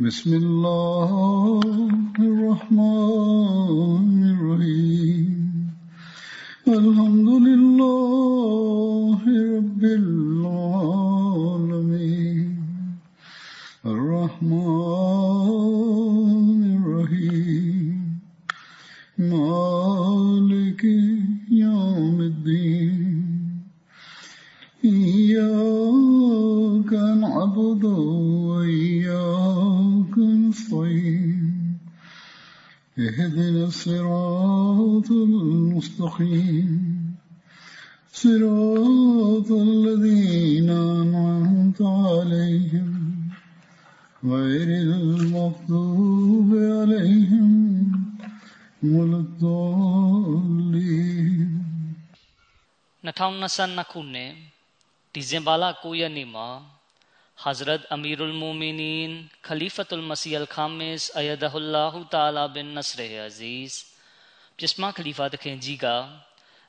بسم الله الرحمن 2022ခုနှစ်ဒီဇင်ဘာလ9ရက်နေ့မှာ Hazrat Amirul Mu'minin Khalifatul Masih Al-Khamis Ayadahullah Ta'ala bin Nasr Aziz ပြစ်မခလီဖာတခင်ကြီးက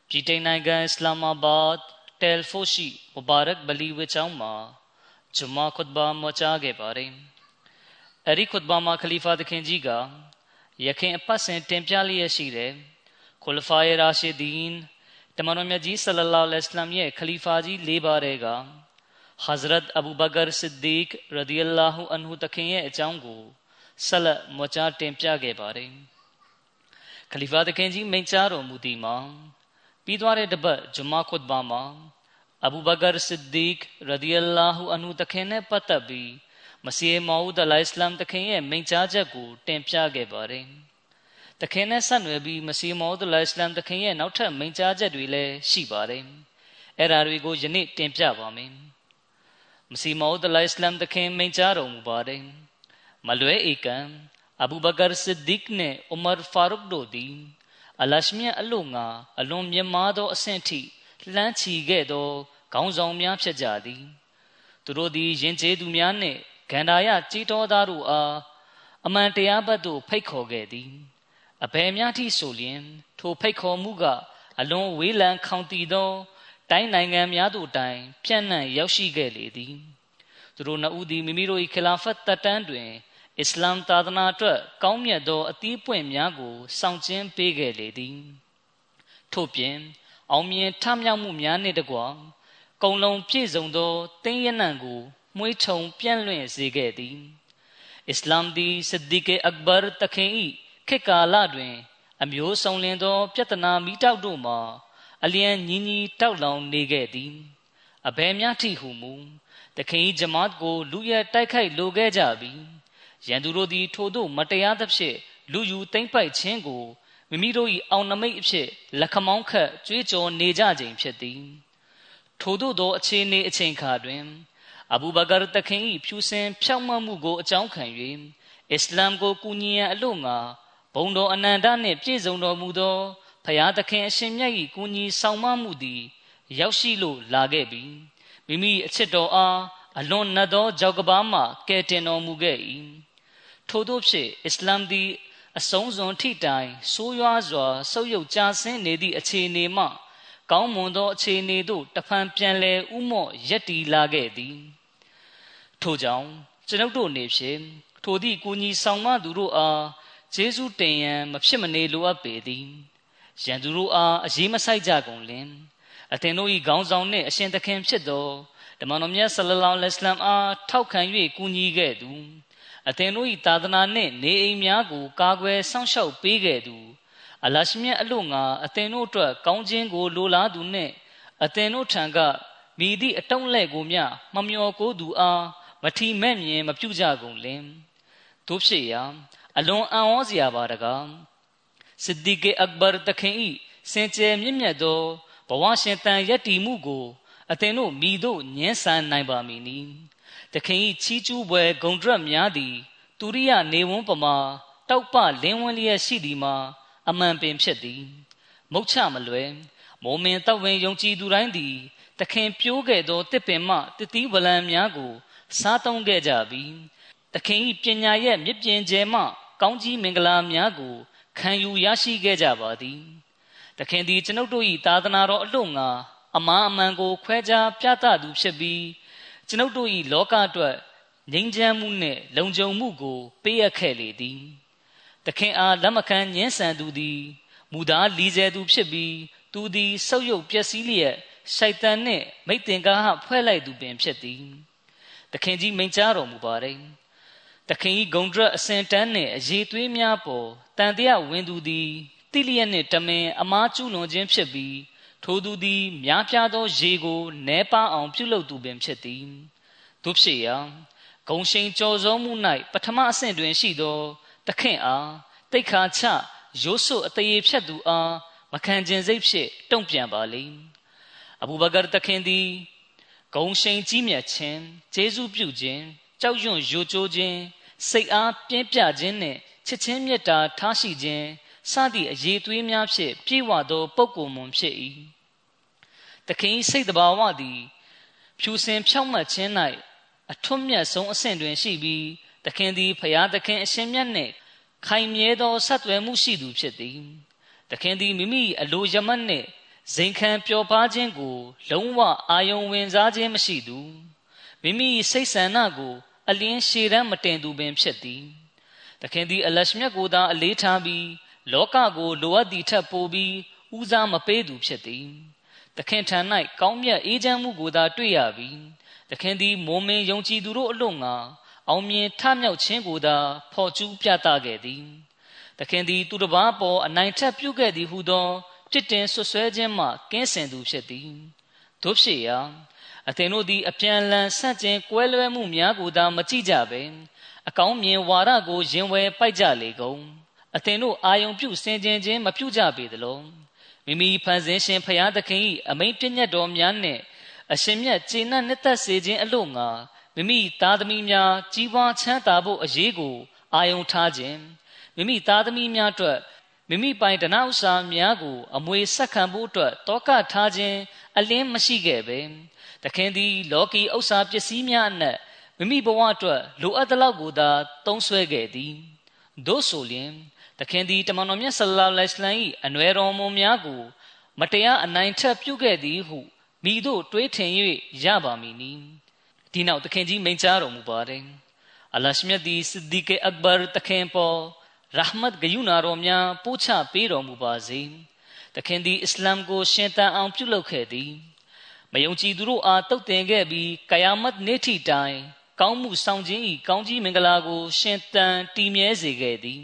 ပြည်တိုင်နိုင်ငံအစ္စလာမာဘတ်တယ်ဖိုရှိမဘာရက်ဘလီဝေချောင်းမှာဂျမာခွတ်ဘာမချာခဲ့ပါတယ်အဲ့ဒီခွတ်ဘာမှာခလီဖာတခင်ကြီးကယခင်အပတ်စဉ်တင်ပြလျက်ရှိတဲ့ခူလဖာယရာရှီဒင်းတ မန်တော်မြတ်ကြီးဆလလောလ္လဟ်အလัยဟိဝါစလမ်ရဲ့ခလီဖာကြီး၄ပါးတဲ့က Hazrat Abu Bakr Siddiq ရဒီအလာဟူအန်ဟူတခင်ရဲ့အကြောင်းကိုဆက်လက်မွချတင်ပြခဲ့ပါတယ်ခလီဖာတခင်ကြီးမိန့်ကြားတော်မူသည်မှာပြီးသွားတဲ့တပတ်ဂျမာခွတ်ဘာမှာအဘူဘကာဆစ်ဒီကရဒီအလာဟူအန်ဟူတခင်နဲ့ပတ်သက်ပြီးမစီမောဦးဒလိုင်စလမ်တခင်ရဲ့မိန့်ကြားချက်ကိုတင်ပြခဲ့ပါတယ် တခင်နဲ့ဆက်နွယ်ပြီးမစီမောဒလိုင်စလမ်တခင်ရဲ့နောက်ထပ်မိန့်ကြားချက်တွေလည်းရှိပါတယ်အဲ့ဓာတွေကိုယနေ့တင်ပြပါမယ်မစီမောဒလိုင်စလမ်တခင်မိန့်ကြားတော်မူပါတယ်မလွဲဧကံအဘူဘကာဆစ်ဒီကနဲ့ဥမာဖာရုကတို့သည်အလရှမြတ်အလို့ငါအလွန်မြတ်မားသောအဆင့်ထိလှမ်းချီခဲ့သောခေါင်းဆောင်များဖြစ်ကြသည်သူတို့သည်ယဉ်ကျေးသူများနှင့်ဂန္ဓာယကြီးတော်သားတို့အားအမှန်တရားဘက်သို့ဖိတ်ခေါ်ခဲ့သည် အဘယ်များထိဆိုလျင်ထိုဖိတ်ခေါ်မှုကအလွန်ဝေးလံခေါင်တည်သော တိုင်းနိုင်ငံများတို့တိုင်ပြန့်နှံ့ရောက်ရှိခဲ့လေသည်သူတို့နှစ်ဦးသည်မိမိတို့၏ခလာဖတ်တပ်တန်းတွင်အစ္စလာမ်သာသနာအတွက်ကောင်းမြတ်သောအသီးပွင့်များကိုစောင့်ကျဉ်ပေးခဲ့လေသည်ထို့ပြင်အောင်မြင်ထမြောက်မှုများနှင့်တကွကုံလုံးပြည့်စုံသောတင်းရနံကိုမွေးထုံပြန့်လွင့်စေခဲ့သည်အစ္စလာမ်သည်ဆဒီကေအက်ဘာတခင်၏ ခေတ်ကာလတွင် အမျိုးစုံလင်သော ပြဿနာမိတောက်တို့မှာ အလျံညီညီတောက်လောင်နေခဲ့သည်အဘယ်များထိဟုမူတခင်ဂျမတ်ကို လူရဲတိုက်ခိုက်လိုခဲ့ကြပြီးရန်သူတို့သည် ထိုသို့မတရားသဖြင့်လူယူသိမ့်ပိုက်ခြင်းကိုမိမိတို့၏အောင်နမိတ်အဖြစ်လက်ခမောင်းခတ်ကြွေးကြော်နေကြခြင်းဖြစ်သည်ထိုသို့သောအခြေအနေအချိန်ခါတွင် အဘူဘကာတခင်၏ဖြူစင်ဖြောင့်မတ်မှုကိုအကြောင်းခံ၍အစ္စလာမ်ကိုကူညီရန်အလို့ငါ ဘုံတော်အနန္တနှင့်ပြည့်စုံတော်မူသောဖျားသခင်အရှင်မြတ်၏ကူညီဆောင်မမှုသည်ရောက်ရှိလို့လာခဲ့ပြီးမိမိအချစ်တော်အားအလွန်နတ်သောကြောက်ကဘာမှကယ်တင်တော်မူခဲ့၏ထို့သောဖြင့်အစ္စလာမ်သည်အဆုံးစွန်ထိတိုင်ဆိုးရွားစွာဆုပ်ယုပ်ကြဆင်းနေသည့်အခြေအနေမှ ကောင်းမွန်သောအခြေအနေသို့တဖန်ပြန်လဲဥမော့ရက်တီလာခဲ့သည်ထို့ကြောင့်ကျွန်ုပ်တို့နေဖြင့်ထိုသည့်ကိုကြီးဆောင်မသူတို့အား ဂျေစုတင်ရန်မဖြစ်မနေလိုအပ်ပေသည်ရန်သူတို့အားအရေးမဆိုင်ကြကုန်လင်အသင်တို့၏ခေါင်းဆောင်နှင့်အရှင်သခင်ဖြစ်သောဓမ္မတော်မြတ်ဆလလောလဟ်အလัยဟ်အားထောက်ခံ၍ကူညီခဲ့သူအသင်တို့၏သာသနာနှင့်နေအိမ်များကိုကာကွယ်စောင့်ရှောက်ပေးခဲ့သူအလရှမြတ်အလို့ငါအသင်တို့အတွက်ကောင်းခြင်းကိုလိုလားသူနှင့်အသင်တို့ထံကမိသည့်အတုံးလဲ့ကိုမျှမမျော်ကိုသူအားမထီမဲ့မြင်မပြုကြကုန်လင်တို့ဖြစ်ရာ အလွန်အံ့ဩစရာပါတကားစစ်ဒီကေအက်ဘာတခင်ဤစင်ကြယ်မြင့်မြတ်သောဘဝရှင်တန်ယက်တီမှုကိုအသင်တို့မိတို့ညှင်းဆန်နိုင်ပါမည်နီတခင်ဤချီးကျူးပွဲဂုံဒရက်များသည်သူရိယနေဝန်းပမာတောက်ပလင်းဝန်းလျက်ရှိသည်မှာအမှန်ပင်ဖြစ်သည်မုတ်ချမလွယ်မောမင်တဝင်ယုံကြည်သူတိုင်းသည်တခင်ပြိုးခဲ့သောတစ်ပင်မှတတိဝလံများကိုစားသုံးခဲ့ကြပြီးတခင်၏ပညာရဲ့မြစ်ပြင်ကျဲမှ ကောင်းကြီးမင်္ဂလာများကိုခံယူရရှိခဲ့ကြပါသည်တခင်သည်ကျွန်ုပ်တို့၏သာသနာတော်အလို့ငါအမားအမှန်ကိုခွဲခြားပြသသူဖြစ်ပြီးကျွန်ုပ်တို့၏လောကအတွက်ငြိမ်းချမ်းမှုနှင့်လုံခြုံမှုကို ပေးအပ်ခဲ့လေသည်တခင်အားလက်မခံညှင်းဆန်သူသည်မူသားလီဆယ်သူဖြစ်ပြီးသူသည်ဆုပ်ယုပ်ပျက်စီးလျက်ရှိုက်တန်နှင့်မိတ်တင်ကားဖွဲ့လိုက်သူပင်ဖြစ်သည်တခင်ကြီးမိန်ကြားတော်မူပါれ တခင်ကြီးဂုံဒရအစင်တန်းနှင့်အရေးသွေးများပေါ်တန်တရားဝင်သူသည်တိလျက်နှင့်တမင်အမားကျူးလွန်ခြင်းဖြစ်ပြီးထိုသူသည်များပြားသောရေကိုနဲပါအောင်ပြုလုပ်သူပင်ဖြစ်သည်တို့ဖြစ်ရာဂုံရှိန်ကြော်စုံမှု၌ပထမအဆင့်တွင်ရှိသောတခင်အားတိတ်ခါချရိုးစွအသေးဖြတ်သူအားမခံခြင်းစိတ်ဖြင့်တုံ့ပြန်ပါလိမ့်အဘူဘကာတခင်သည်ဂုံရှိန်ကြီးမြတ်ခြင်းဂျေဇုပြုခြင်း ကြောက်ရွံ့ယိုကျိုးခြင်းစိတ်အားပြင်းပြခြင်းနှင့်ချစ်ချင်းမေတ္တာထားရှိခြင်းစသည့်အရေးသွေးများဖြင့်ပြည့်ဝသောပုဂ္ဂိုလ်မွန်ဖြစ်၏တခင်စိတ်တဘာဝသည်ဖြူစင်ဖြောင့်မတ်ခြင်း၌အထွတ်မြတ်ဆုံးအဆင့်တွင်ရှိပြီးသခင်သည်ဖျားသခင်အရှင်မြတ်နှင့်ခိုင်မြဲသောဆက်သွယ်မှုရှိသူဖြစ်သည်သခင်သည်မိမိအလိုရမတ်နှင့်ဇိမ်ခံပျော်ပါခြင်းကို လုံးဝအာယုံဝင်စားခြင်းမရှိသူမိမိစိတ်ဆန္ဒကို အလင်းရှည်တမ်းမတင်သူပင်ဖြစ်သည်သခင်သည်အလရှမြတ်ကိုသာအလေးထားပြီးလောကကိုလိုအပ်သည့်ထက်ပိုပြီးဦးစားမပေးသူဖြစ်သည်သခင်ထံ၌ကောင်းမြတ်အေးချမ်းမှုကိုသာတွေ့ရပြီးသခင်သည်မိုးမင်းယုံကြည်သူတို့အလို့ငါအောင်မြင်ထမြောက်ခြင်းကိုသာဖော်ကျူးပြသခဲ့သည်သခင်သည်သူတစ်ပါးပေါ်အနိုင်ထက်ပြုခဲ့သည်ဟုသောပြစ်တင်ဆွဆွဲခြင်းမှကင်းစင်သူဖြစ်သည်တို့ဖြစ်ရာ အသင်တို့သည်အပြန်လန်ဆန့်ကျင်ကွဲလွဲမှုများကိုသာမကြည့်ကြပဲအကောင်းမြင်ဝါဒကိုရင်ဝယ်ပိုက်ကြလေကုန်အသင်တို့အာယုံပြုစင်ကြင်ခြင်းမပြုကြပေသလိုမိမိဖန်ဆင်းရှင်ဖရာသခင်၏အမိန့်ပြည့်ညတ်တော်များနှင့်အရှင်မြတ်ကျေနပ်နှစ်သက်စေခြင်းအလို့ငါမိမိသားသမီးများကြီးပွားချမ်းသာဖို့အရေးကိုအာယုံထားခြင်းမိမိသားသမီးများအတွက်မိမိပိုင်တနာဥစ္စာများကို အမွေဆက်ခံဖို့အတွက်တောကထားခြင်းအလင်းမရှိခဲ့ပဲ တခင်သည် လောကီဥစ္စာပစ္စည်းများအနက်မိမိဘဝအတွက်လိုအပ်သလောက်ကိုသာသုံးဆွဲခဲ့သည်သို့ဆိုလျင်တခင်သည်တမန်တော်မြတ်ဆလ္လာလဟ်အလိုင်း၏အနွယ်တော်မူများကို မတရားအနိုင်ထက်ပြုခဲ့သည်ဟုမိတို့တွေးထင်၍ရပါမည်နီဒီနောက်သခင်ကြီးမိန့်ကြားတော်မူပါတယ်အလရှမြတ်ဒီစစ်ဒီကေအက်ဘာသခင်ပေါ်ရဟမတ်ဂယုနာတော်များပို့ချပေးတော်မူပါစေသခင်သည်အစ္စလာမ်ကိုရှင်သန်အောင်ပြုလုပ်ခဲ့သည် မယုံကြည်သူတို့အားတုတ်တင်ခဲ့ပြီးကယာမတ်နေ့ထိတိုင်ကောင်းမှုဆောင်ခြင်း၏ကောင်းကြီးမင်္ဂလာကို ရှင်သန်တည်မြဲစေခဲ့သည်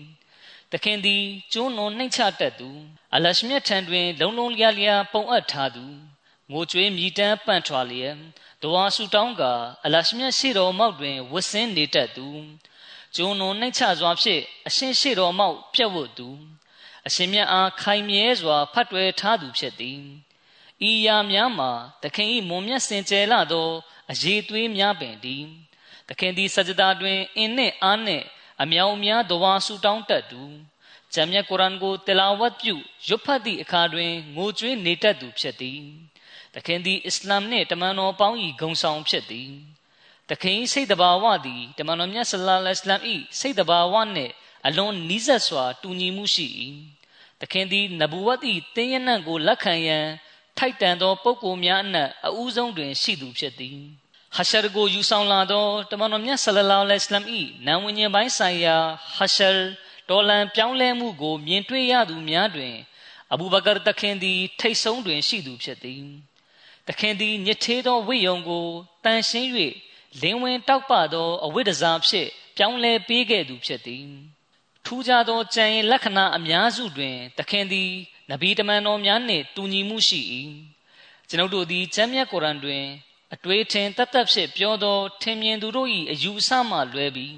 သခင်သည်ကျွန်းတော်နှိမ့်ချတတ်သူအလရှမြတ်ထံတွင် လုံလုံလျားလျားပုံအပ်ထားသူငိုကြွေးမြည်တမ်းပန့်ထွာလျက်တဝါဆူတောင်းကအလရှမြတ်ရှိတော်မောက်တွင်ဝတ်ဆင်းနေတတ်သူကျုံနုံနှိမ့်ချစွာဖြင့်အရှင်ရှိတော်မောက်ပြတ်ဝတ်သူအရှင်မြတ်အားခိုင်မြဲစွာဖတ်တွယ်ထားသူဖြစ်သည် ဤရာများမှာသခင်၏မွန်မြတ်စင်ကြယ်လာသောအရေးသွေးများပင်သည်သခင်သည်စကြတာတွင်အင်းနှင့်အားနှင့်အမြောင်များတဝါဆူတောင်းတတ်သူဂျမ်မြတ်ကုရ်အာန်ကိုတလာဝတ်ပြုရွတ်ဖတ်သည့်အခါတွင်ငိုကြွေးနေတတ်သူဖြစ်သည်သခင်သည်အစ္စလာမ်နှင့်တမန်တော်ပေါင်း၏ဂုံဆောင်ဖြစ်သည်သခင်စိတ်တဘာဝသည်တမန်တော်မြတ်ဆလ္လာလဟ်အလัยဟ်၏စိတ်တဘာဝနှင့်အလွန်နီးစပ်စွာတူညီမှုရှိ၏သခင်သည်နဗူဝတ်၏တင်းရနံ့ကိုလက်ခံရန် ထိုက်တန်သောပုဂ္ဂိုလ်များအနက်အဦးဆုံးတွင် ရှိသူဖြစ်သည်ဟရှရကိုယူဆောင်လာသောတမန်တော်မြတ်ဆလ္လာလဟ်အလัยဟ်၏နာဝิญဉ်ပိုင်းဆိုင်ရာဟရှရတော်လန်ပြောင်းလဲမှုကို မြင်တွေ့ရသူများတွင် အဘူဘကာတခင်သည် ထိတ်ဆုံးတွင်ရှိသူဖြစ်သည်သခင်သည်ညစ်သေးသောဝိယုံကိုတန်ရှင်း၍လင်းဝင်တောက်ပသောအဝိဒ္ဒဇာဖြင့်ပြောင်းလဲပေးခဲ့သူဖြစ်သည်ထူးခြားသောကြံရင်လက္ခဏာအများစုတွင်သခင်သည် နဗီတမန်တော်များနှင့်တူညီမှုရှိ၏ကျွန်ုပ်တို့သည်ကျမ်းမြတ်ကုရ်အန်တွင် အတွေ့အထင်တတ်တတ်ဖြင့်ပြောသောထင်မြင်သူတို့၏အယူအဆမှလွဲပြီး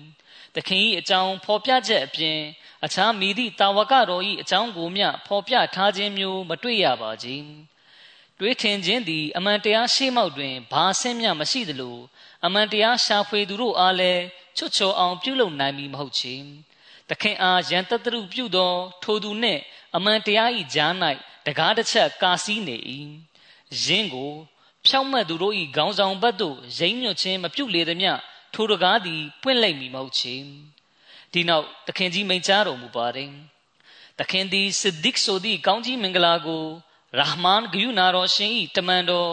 သခင်၏အကြောင်းဖော်ပြချက်အပြင်အခြားမိသည့်တာဝကတော်၏အကြောင်းကိုမျှဖော်ပြထားခြင်းမျိုးမတွေ့ရပါကြ။တွေးထင်ခြင်းသည်အမှန်တရားရှေ့မှောက်တွင်ဘာဆင့်မြမရှိသလိုအမှန်တရားရှာဖွေသူတို့အားလည်းချွတ်ချော်အောင်ပြုလုပ်နိုင်မည်မဟုတ်ချေတခင်အားယံတတရုပြုသော ထိုသူနှင့် အမှန်တရား၏ကြား၌တကားတစ်ချက်ကာစီးနေ၏ယင်းကိုဖြောင့်မတ်သူတို့၏ခေါင်းဆောင်ဘက်သို့ရိမ့်ညွတ်ခြင်းမပြုလေသည်မြထိုတကားသည်ပွင့်လိုက်မည်မဟုတ်ချေဒီနောက်တခင်ကြီးမိန့်ကြားတော်မူပါတယ်တခင်သည်စစ်ဒစ်ဆိုသည့်ကောင်းကြီးမင်္ဂလာကိုရာဟ်မန်ဂယုနာတော်ရှင်၏တမန်တော်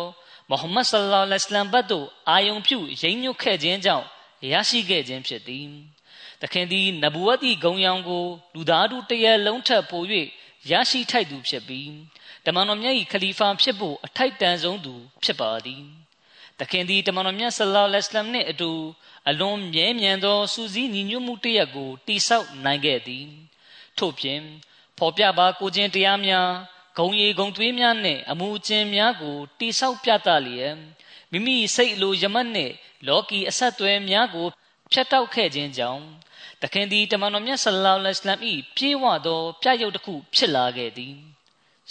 မုဟမ္မဒ်ဆလ္လာလဟ်အလိုင်းဘတ်သို့အာယုံပြုရိမ့်ညွတ်ခဲ့ခြင်းကြောင့်ရရှိခဲ့ခြင်းဖြစ်သည်။သခင်သည်နဗူဝတ်၏ဂုံရောင်ကိုလူသားတို့တရလုံးထပ်ပို၍ ရရှိထိုက်သူဖြစ်ပြီးတမန်တော်မြတ်၏ခလီဖာဖြစ်ဖို့အထိုက်တန်ဆုံးသူဖြစ်ပါသည်။သခင်သည်တမန်တော်မြတ်ဆလ္လာလဟ်အလိုင်းနှင့်အတူအလွန်မြဲမြံသောစူးစီးညီညွတ်မှုတရက်ကိုတိဆောက်နိုင်ခဲ့သည်။ထို့ပြင်ဖော်ပြပါကိုခြင်းတရားများဂုံရီဂုံသွေးများနှင့်အမှုကျင့်များကိုတိဆောက်ပြသလျက်မိမိစိတ်အလိုယမတ်နှင့်လောကီအဆက်အသွယ်များကိုဖျက်တောက်ခဲ့ခြင်းကြောင့် တခင်သည်တမန်တော်မြတ်ဆလ္လာလဟ်အလัยဟ်ပြေးဝသောပြရုပ်တစ်ခုဖြစ်လာခဲ့သည်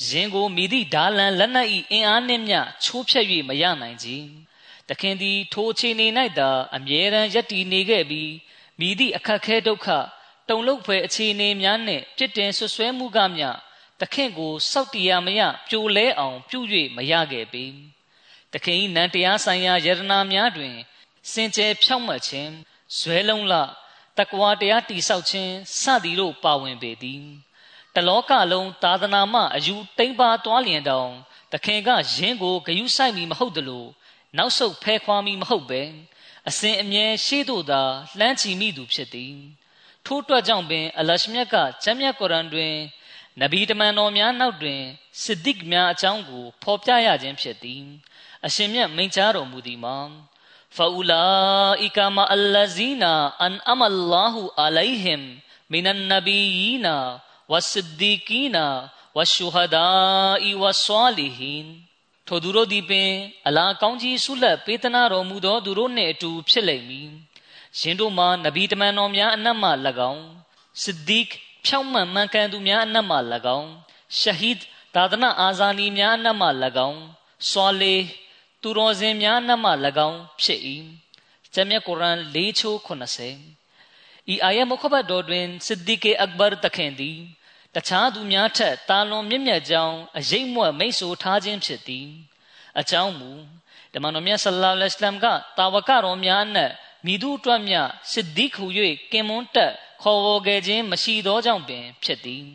ယင်ကိုမိသည့်ဓာလန်လက်နက်၏အင်အားနှင့်မျှချိုးဖျက်၍မရနိုင်ကြတခင်သည်ထိုအခြေအနေ၌သာအမြဲတမ်းယက်တည်နေခဲ့ပြီးမိသည့်အခက်ခဲဒုက္ခတုံလုတ်ဖွယ်အခြေအနေများနှင့်ပြစ်တင်ဆွဆွဲမှုကမျှတခင်ကိုစောက်တရားမရပြိုလဲအောင်ပြု၍မရခဲ့ပေတခင်၏နန္တရားဆိုင်ရာယရနာများတွင် စင်ကြယ်ဖြောင့်မတ်ခြင်းဇွဲလုံးလ တကွာတရားတိဆောက်ခြင်းစသည်တို့ပါဝင်ပေသည်တလောကလုံးသာသနာမှအယူတိမ့်ပါသွားလျင်တောင်တခင်ကယင်းကိုဂယုဆိုင်မီမဟုတ်သလိုနောက်ဆုတ်ဖဲခွာမီမဟုတ်ပဲအစဉ်အမြဲရှေ့သို့သာလှမ်းချီမိသူဖြစ်သည်ထို့အတွက်ကြောင့်ပင်အလရှမြတ်ကကျမ်းမြတ်ကုရ်အန်တွင်နဗီတမန်တော်များနောက်တွင်စစ်ဒစ်များအကြောင်းကိုဖော်ပြရခြင်းဖြစ်သည် အရှင်မြတ်မိန့်ကြားတော်မူသည်မှာ ဖာအူလာအီကာမအလ္လဇီနာအန်အမလ္လာဟူအလိုင်ဟင်မင်န်နဘီယီနာဝဆစ်ဒီကီနာဝရှုဟဒါအီဝဆွာလီဟင်ထိုသူတို့သည်ပင်အလာကောင်းကြီးဆုလက်ပေးသနာတော်မူသောသူတို့နှင့်အတူဖြစ်လိမ့်မည်ရှင်တို့မှာနဗီတမန်တော်များအနက်မှ၎င်းစစ်ဒီကဖြောင့်မတ်မှန်ကန်သူများအနက်မှ၎င်းရှဟီဒ်သာသနာအာဇာနည်များအနက်မှ၎င်းဆွာလေ သူတော်စင်များအနက်မှ၎င်းဖြစ်၏ကျမ်းမြတ်ကုရ်အန်၄ချိုး80ဤအာယမခဘတ်တော်တွင်စစ်ဒီကေအက်ဘာတခင်သည်တခြားသူများထက်တာလွန်မြင့်မြတ်ကြောင်းအရေးမွတ်မိတ်ဆိုထားခြင်းဖြစ်သည်အကြောင်းမူဓမ္မတော်မြတ်ဆလ္လာလဟ်အလัยဟ်ကတာဝကတော်များအနက်မိသူအတွက်မြစစ်ဒီခူ၍ကင်မွန်းတက်ခေါ်ဝေါ်ခဲ့ခြင်းမရှိသောကြောင့်ပင်ဖြစ်သည်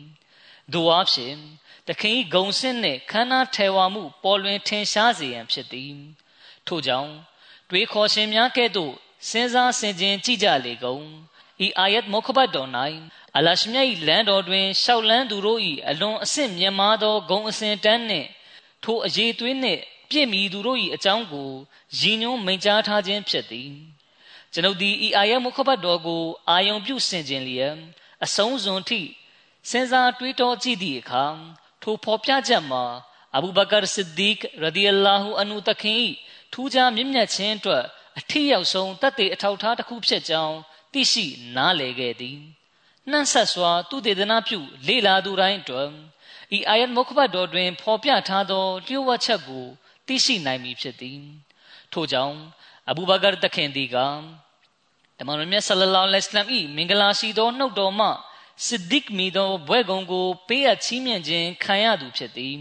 ဒူအားဖြင့် တခင်ဂုံစင်းနှင့်ခန္ဓာထေဝါမှု ပေါ်လွင်ထင်ရှားစေရန်ဖြစ်သည်ထို့ကြောင့်တွေးခေါ်ရှင်များကဲ့သို့စဉ်းစားဆင်ခြင်ကြည့်ကြလေကုန်ဤအာယတ်မုခဘတ်တော်၌အလရှမြတ်၏လမ်းတော်တွင်ရှောက်လန်းသူတို့၏အလွန်အဆင့်မြင့်မားသောဂုံအစဉ်တန်းနှင့်ထိုအရေးသွေးနှင့်ပြည့်မီသူတို့၏အကြောင်းကိုရည်ညွှန်းမိန့်ကြားထားခြင်းဖြစ်သည်ကျွန်ုပ်သည်ဤအာယတ်မုခဘတ်တော်ကိုအာယုံပြုဆင်ခြင်လျက်အဆုံးစွန်ထိစဉ်းစားတွေးတောကြည့်သည့်အခါ ထိုဖော်ပြချက်မှာအဘူဘကာဆစ်ဒီကရဒီအလာဟူအန်ဟူတခင်၏ထူးခြားမြင့်မြတ်ခြင်းအတွက်အထီးရောက်ဆုံးတတ်တဲ့အထောက်ထားတစ်ခုဖြစ်ကြောင်းသိရှိနားလည်ခဲ့သည်နှံ့ဆက်စွာသူတေသနာပြု လေလာသူတိုင်းအတွက်ဤအာယတ်မုခဘတ်တော်တွင် ဖော်ပြထားသောလျှို့ဝှက်ချက်ကိုသိရှိနိုင်မည်ဖြစ်သည်ထို့ကြောင့်အဘူဘကာတခင်ဒီကတမန်တော်မြတ်ဆလလောလဟ်အလိုင်း၏မင်္ဂလာရှိသောနှုတ်တော်မှ စစ်ဒစ်မီသောဘွဲကုံကို ပေးအပ်ချီးမြှင့်ခြင်းခံရသူဖြစ်သည်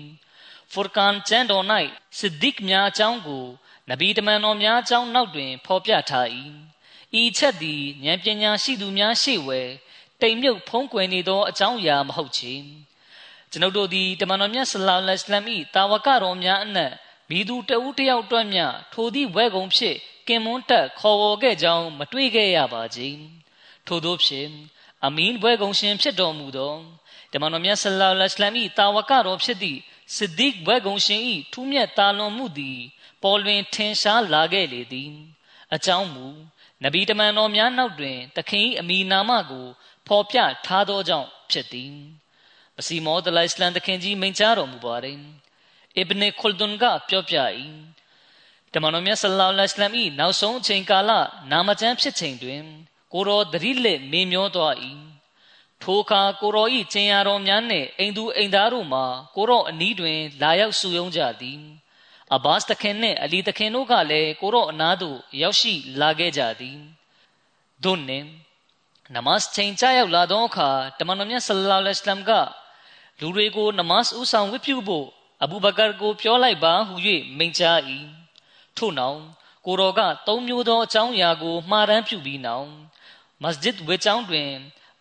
ဖူရ်ကန်ကျမ်းတော်၌စစ်ဒစ်များအကြောင်းကိုနဗီတမန်တော်များအကြောင်းနောက်တွင် ဖော်ပြထား၏ဤချက်သည်ဉာဏ်ပညာရှိသူများရှေ့ဝဲတိမ်မြုပ်ဖုံးကွယ်နေသောအကြောင်းအရာမဟုတ်ချေကျွန်ုပ်တို့သည်တမန်တော်မြတ်ဆလောလ္လဟ်အလัยဟ်၏တာဝကတော်များအနက်မိသူတဦးတယောက်အတွက်မျှထိုသည့်ဝဲကုံဖြစ်ကင်မွန်းတက်ခေါ်ဝေါ်ခဲ့ကြောင်းမတွေ့ခဲ့ရပါကြထို့သောဖြင့် အမင်းဘွဲကုံရှင်ဖြစ်တော်မူသောတမန်တော်မြတ်ဆလောလ္လဟ်အလัยဟ်၏တာဝကတော်ဖြစ်သည့်စစ်ဒီကဘွဲကုံရှင်၏ထူးမြတ်တာလွန်မှုသည်ပေါ်လွင်ထင်ရှားလာခဲ့လေသည်အကြောင်းမူနဗီတမန်တော်များနောက်တွင်သခင်၏အမိနာမကိုဖော်ပြထားသောကြောင့်ဖြစ်သည်မစီမောဒလိုင်စလန်သခင်ကြီးမိန့်ကြားတော်မူပါတယ်အစ်ဘ်နေခွလ်ဒွန်ကပြောပြ၏တမန်တော်မြတ်ဆလ္လာလဟ်အလัยဟ်၏နောက်ဆုံးအချိန်ကာလနာမကျမ်းဖြစ်ချိန်တွင် ကိုရောသတိလက်မေမျောသွား၏ထိုအခါကိုရောဤကျင်ရတော်များနှင့်အိမ်သူအိမ်သားတို့မှာကိုရောအနီးတွင် လာရောက်စုယုံကြသည်အဘတ်တခင်နှင့်အလီတခင်တို့ကလည်းကိုရောအနားသို့ရောက်ရှိလာခဲ့ကြသည်သို့နှင့်နမတ်ချိန်ကြရောက်လာသောအခါတမန်တော်မြတ်ဆလ္လာလဟ်အလัยဟ်ကလူတွေကိုနမတ်ဥဆောင်ဝတ်ပြုဖို့အဘူဘကာကိုပြောလိုက်ပါဟု၍မိန့်ကြား၏ထို့နောက်ကိုတော်ကသုံးမျိုးသောအကြောင်းအရာကိုမှားတမ်းပြုပြီးနောက် မစဂျစ်ဝေကျောင်းတွင်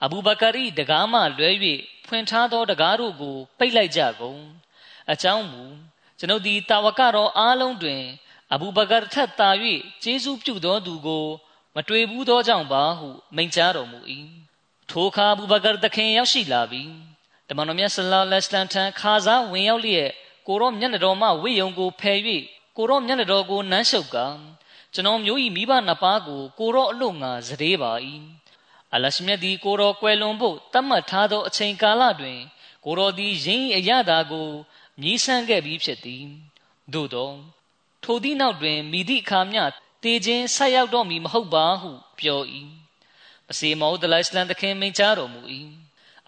အဘူဘကာရီတကားမှလွဲ၍ဖွင့်ထားသောတကားတို့ကို ပိတ်လိုက်ကြကုန်အကြောင်းမူကျွန်ုပ်သည်တာဝကတော်အားလုံးတွင် အဘူဘကာထက်သာ၍ကျေးဇူးပြုသောသူကို မတွေ့ဘူးသောကြောင့်ပါဟု မိန့်ကြားတော်မူ၏ထိုအခါအဘူဘကာသခင်ရောက်ရှိလာပြီးတမန်တော်မြတ်ဆလောလ္လဟ်အလိုင်းထံခါစားဝင်ရောက်လျက်ကိုရောမျက်နှာတော်မှဝိယုံကိုဖယ်၍ကိုရောမျက်နှာတော်ကိုနမ်းရှုပ်က ကျွန်တော်မျိုးဤမိဘနှစ်ပါးကိုကိုရောအလို့ငါစရေပါ၏အလရှမြတ်သည်ကိုရောကွယ်လွန်ဖို့တတ်မှတ်ထားသောအချိန်ကာလတွင် ကိုရောသည်ရင်းအရသာကိုမြည်ဆန်းခဲ့ပြီးဖြစ်သည်သို့သောထိုသည့်နောက်တွင်မိသည့်အခါမျှတေခြင်းဆက်ရောက်တော့မည်မဟုတ်ပါဟုပြော၏ပစီမောဒလအစ္စလမ်သခင်မိန့်ကြားတော်မူ၏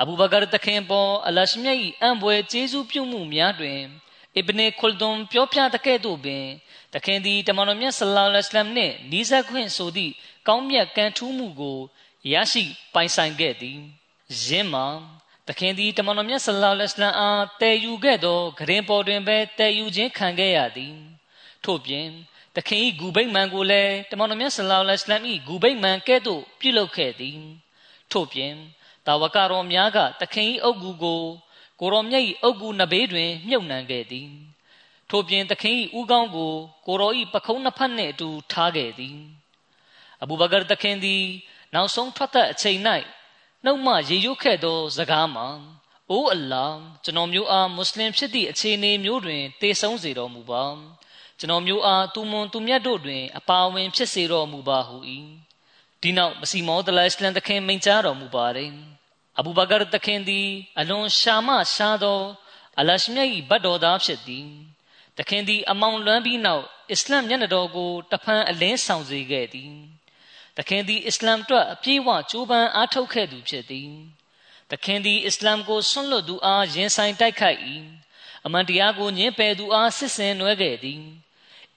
အဘူဘကာသခင်ပေါ်အလရှမြတ်၏အံပွဲကျေးဇူးပြုမှုများတွင် အစ်ဘနေခွလ်ဒွန်ပြောပြတဲ့ကဲ့သို့ပင်တခင်သည်တမန်တော်မြတ်ဆလ္လာလဟ်အလိုင်းနှင့်နီးစပ်ခွင့်ဆိုသည့်ကောင်းမြတ်ကံထူးမှုကိုရရှိပိုင်ဆိုင်ခဲ့သည်ယင်းမှာတခင်သည်တမန်တော်မြတ်ဆလ္လာလဟ်အလိုင်းအားတည်ယူခဲ့သောဂရင်ပေါ်တွင်ပဲတည်ယူခြင်းခံခဲ့ရသည်ထို့ပြင်တခင်၏ဂူဘိတ်မန်ကိုလည်းတမန်တော်မြတ်ဆလ္လာလဟ်အလိုင်း၏ဂူဘိတ်မန်ကဲ့သို့ပြုလုပ်ခဲ့သည်ထို့ပြင်တာဝကတော်များကတခင်၏အုပ်ဂူကို ကိုရောမြတ်၏အုပ်ဂူနဘေးတွင် မြုပ်နှံခဲ့သည်ထို့ပြင်တခင်၏ဥကောင်းကိုကိုရော၏ပခုံးနှစ်ဖက်နှင့်အတူထားခဲ့သည်အဘူဘကာတခင်သည် နောက်ဆုံးထွက်သက်အချိန်၌နှုတ်မှရေရွတ်ခဲ့သောစကားမှာအိုးအလ္လာကျွန်တော်မျိုးအားမွတ်စလင်ဖြစ်သည့်အခြေအနေမျိုးတွင်တည်ဆုံးစေတော်မူပါကျွန်တော်မျိုးအားသူမွန်သူမြတ်တို့တွင် အပါဝင်ဖြစ်စေတော်မူပါဟု၏ဒီနောက်မစီမောဒလအစ္စလမ်တခင်မိန့်ကြားတော်မူပါတယ် အဘူဘကာတခင်သည် အလွန်ရှာမရှာသောအလရှမြတ်၏ဗတ်တော်သားဖြစ်သည်တခင်သည် အမောင်လွမ်းပြီးနောက်အစ္စလမ်မျက်နှာတော်ကိုတဖန်အလင်းဆောင်စေခဲ့သည်တခင်သည်အစ္စလမ်အတွက်အပြည့်အဝကြိုးပမ်းအားထုတ်ခဲ့သူဖြစ်သည်တခင်သည်အစ္စလမ်ကိုဆွန့်လွတ်သူအားရင်ဆိုင်တိုက်ခိုက်၏အမှန်တရားကိုညှင်းပယ်သူအားစစ်ဆင်နွှဲခဲ့သည်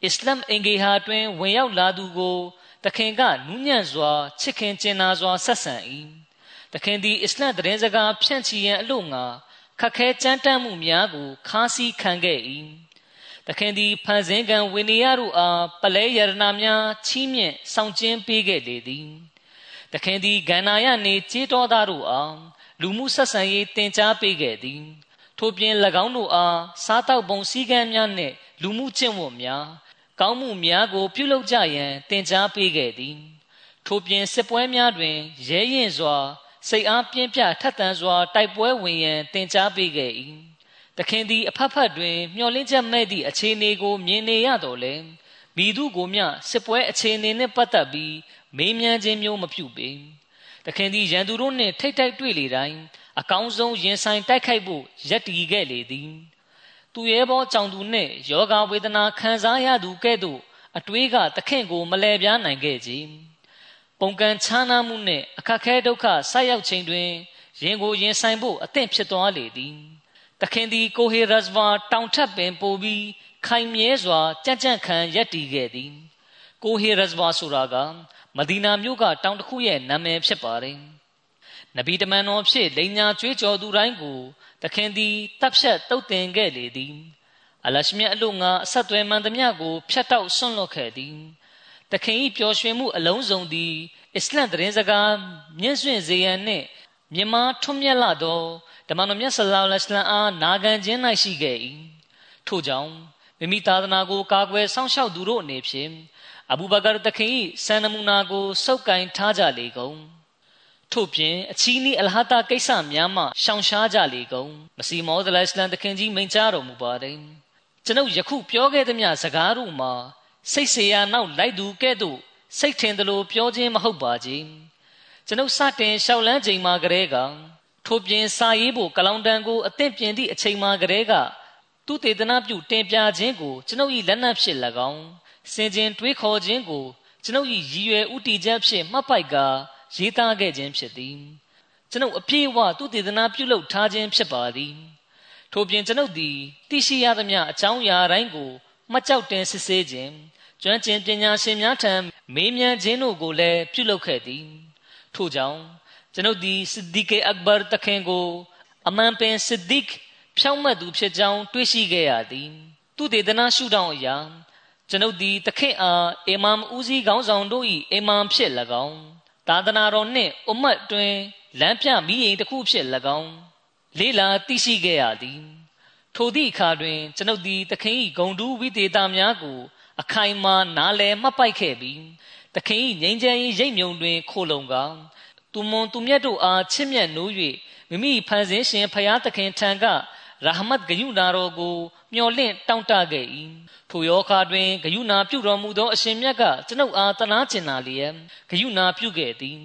အစ္စလမ်အင်ဂေဟာတွင်ဝင်ရောက်လာသူကိုတခင်ကနူးညံ့စွာချစ်ခင်ကျင်နာစွာဆက်ဆံ၏ တခင်သည်အစ္စလမ်သတင်းစကားဖြန့်ချီရန်အလို့ငါခက်ခဲကြမ်းတမ်းမှုများကိုခါးစည်းခံခဲ့၏တခင်သည်ဖန်ဆင်းကံဝိနည်းရတို့အားပလဲယရနာများချီးမြှင့်ဆောင်ကျင်းပေးခဲ့လေသည်တခင်သည်ဂန္နာယနေကြေးတော်သားတို့အားလူမှုဆက်ဆံရေးတင် जा ပေးခဲ့သည်ထို့ပြင်၎င်းတို့အားစားတောက်ပုံစည်းကမ်းများနှင့်လူမှုကျင့်ဝတ်များကောင်းမှုများကို ပြုလုပ်ကြရန်တင် जा ပေးခဲ့သည်ထို့ပြင်စစ်ပွဲများတွင်ရဲရင်စွာ စိတ်အားပြင်းပြထက်သန်စွာတိုက်ပွဲဝင်ရန်တင် जा ပေးခဲ့၏သခင်သည်အဖက်ဖက်တွင် မျောလင်းချက်မဲ့သည့်အခြေအနေကိုမြင်နေရတော်လဲမိသူကိုမျှစစ်ပွဲအခြေအနေနှင့်ပတ်သက်ပြီးမေးမြန်းခြင်းမျိုးမပြုပေသခင်သည်ရန်သူတို့နှင့်ထိတ်တိုက်တွေ့လေတိုင်းအကောင်းဆုံးရင်ဆိုင်တိုက်ခိုက်ဖို့ရည်တည်ခဲ့လေသည်သူရဲဘောကြောင့်သူနှင့်ယောဂဝေဒနာခံစားရသူကဲ့သို့အတွေးကသခင်ကိုမလဲပြားနိုင်ခဲ့ခြင်း ပုံကံချမ်းသာမှုနှင့်အခက်ခဲဒုက္ခဆက်ရောက်ခြင်းတွင်ရင်ကိုရင်ဆိုင်ဖို့အသင့်ဖြစ်သွားလေသည်တခင်သည်ကိုဟေရဇဝါတောင်ထပ်ပင်ပို့ပြီးခိုင်မြဲစွာကြံ့ကြံ့ခံရပ်တည်ခဲ့သည်ကိုဟေရဇဝါဆိုတာကမဒီနာမြို့ကတောင်တစ်ခုရဲ့နာမည်ဖြစ်ပါတယ်နဗီတမန်တော်ဖြစ်လိန်ညာကျွေးကြော်သူတိုင်းကိုတခင်သည်တပ်ဖြတ်တုတ်တင်ခဲ့လေသည်အလရှမြတ်အလို့ငါအဆက်သွယ်မှန်သမျှကိုဖြတ်တောက်ဆွန့်လွတ်ခဲ့သည် တခင်၏ပျော်ရွှင်မှုအလုံးစုံသည်အစ္စလမ်သတင်းစကားမြင့်စွင့်စေရန်နှင့်မြမထွန်းမြတ်လာသောဓမ္မတော်မြတ်ဆလောလ္လဟ်အလัยဟ်အားနာခံခြင်း၌ရှိခဲ့၏ထို့ကြောင့်မိမိသာသနာကိုကာကွယ်စောင့်ရှောက်သူတို့အနေဖြင့်အဘူဘကာတခင်၏စံနမူနာကိုစုပ်ကိုင်ထားကြလေကုန်ထို့ပြင်အချီးနှီးအလဟတာကိစ္စများမှရှောင်ရှားကြလေကုန်မစီမောဒလအစ္စလမ်တခင်ကြီးမိန့်ကြားတော်မူပါတယ်ကျွန်ုပ်ယခုပြောခဲ့သည်များစကားတို့မှာ စိတ်เสียနောက်လိုက်သူကဲ့သို့စိတ်ထင်သလိုပြောခြင်းမဟုတ်ပါကြီးကျွန်ုပ်စတင်လျှောက်လန်းချိန်မှာကလေးကထိုပြင်စာရေးဖို့ကလောင်တန်ကိုအသင့်ပြင်သည့်အချိန်မှာကလေးကသူတေသနာပြုတင်ပြခြင်းကိုကျွန်ုပ်၏လက်နက်ဖြစ်၎င်းစင်ကျင်တွေးခေါ်ခြင်းကိုကျွန်ုပ်၏ရည်ရွယ်ဥတီချက်ဖြင့်မှတ်ပိုက်ကရေးသားခဲ့ခြင်းဖြစ်သည်ကျွန်ုပ်အပြည့်အဝသူတေသနာပြုလုပ်ထားခြင်းဖြစ်ပါသည်ထို့ပြင်ကျွန်ုပ်သည်သိရှိရသမျှအကြောင်းအရာတိုင်းကိုမှတ်ကြောက်တင်စစ်ဆေးခြင်း ကျွမ်းကျင်ပညာရှင်များထံမေးမြန်းခြင်းတို့ကိုလည်းပြုလုပ်ခဲ့သည် ထို့ကြောင့်ကျွန်ုပ်သည်စစ်ဒီကေအက်ဘာတခင်ကို အမှန်ပင်စစ်ဒီကဖြောင့်မတ်သူဖြစ်ကြောင်းတွေးရှိခဲ့ရသည်သူတေသနာရှုထောင့်အရာကျွန်ုပ်သည်တခင်အားအီမမ်ဦးစီးခေါင်းဆောင်တို့၏အီမမ်ဖြစ်၎င်းသာသနာတော်နှင့်အွမတ်တွင်လမ်းပြမိရင်တစ်ခုဖြစ်၎င်းလေးလာသိရှိခဲ့ရသည် ထိုသည့်အခါတွင် ကျွန်ုပ်သည်တခင်၏ဂုံတူးဝိသေသများကို အခိုင်အမာနားလည်မှတ်ပိုက်ခဲ့ပြီးတခင်၏ငြိမ်းချမ်းရေးရိပ်မြုံတွင် ခိုလုံကသူမွန်သူမြတ်တို့အားချစ်မြတ်နိုး၍မိမိဖန်ဆင်းရှင်ဖရာသခင်ထံကရဟမတ်ဂယုနာတော်ကိုမျှော်လင့်တောင့်တခဲ့၏ထိုယောခါတွင်ဂယုနာပြုတော်မူသောအရှင်မြတ်ကကျွန်ုပ်အားတနာကျင်နာလျက်ဂယုနာပြုခဲ့သည်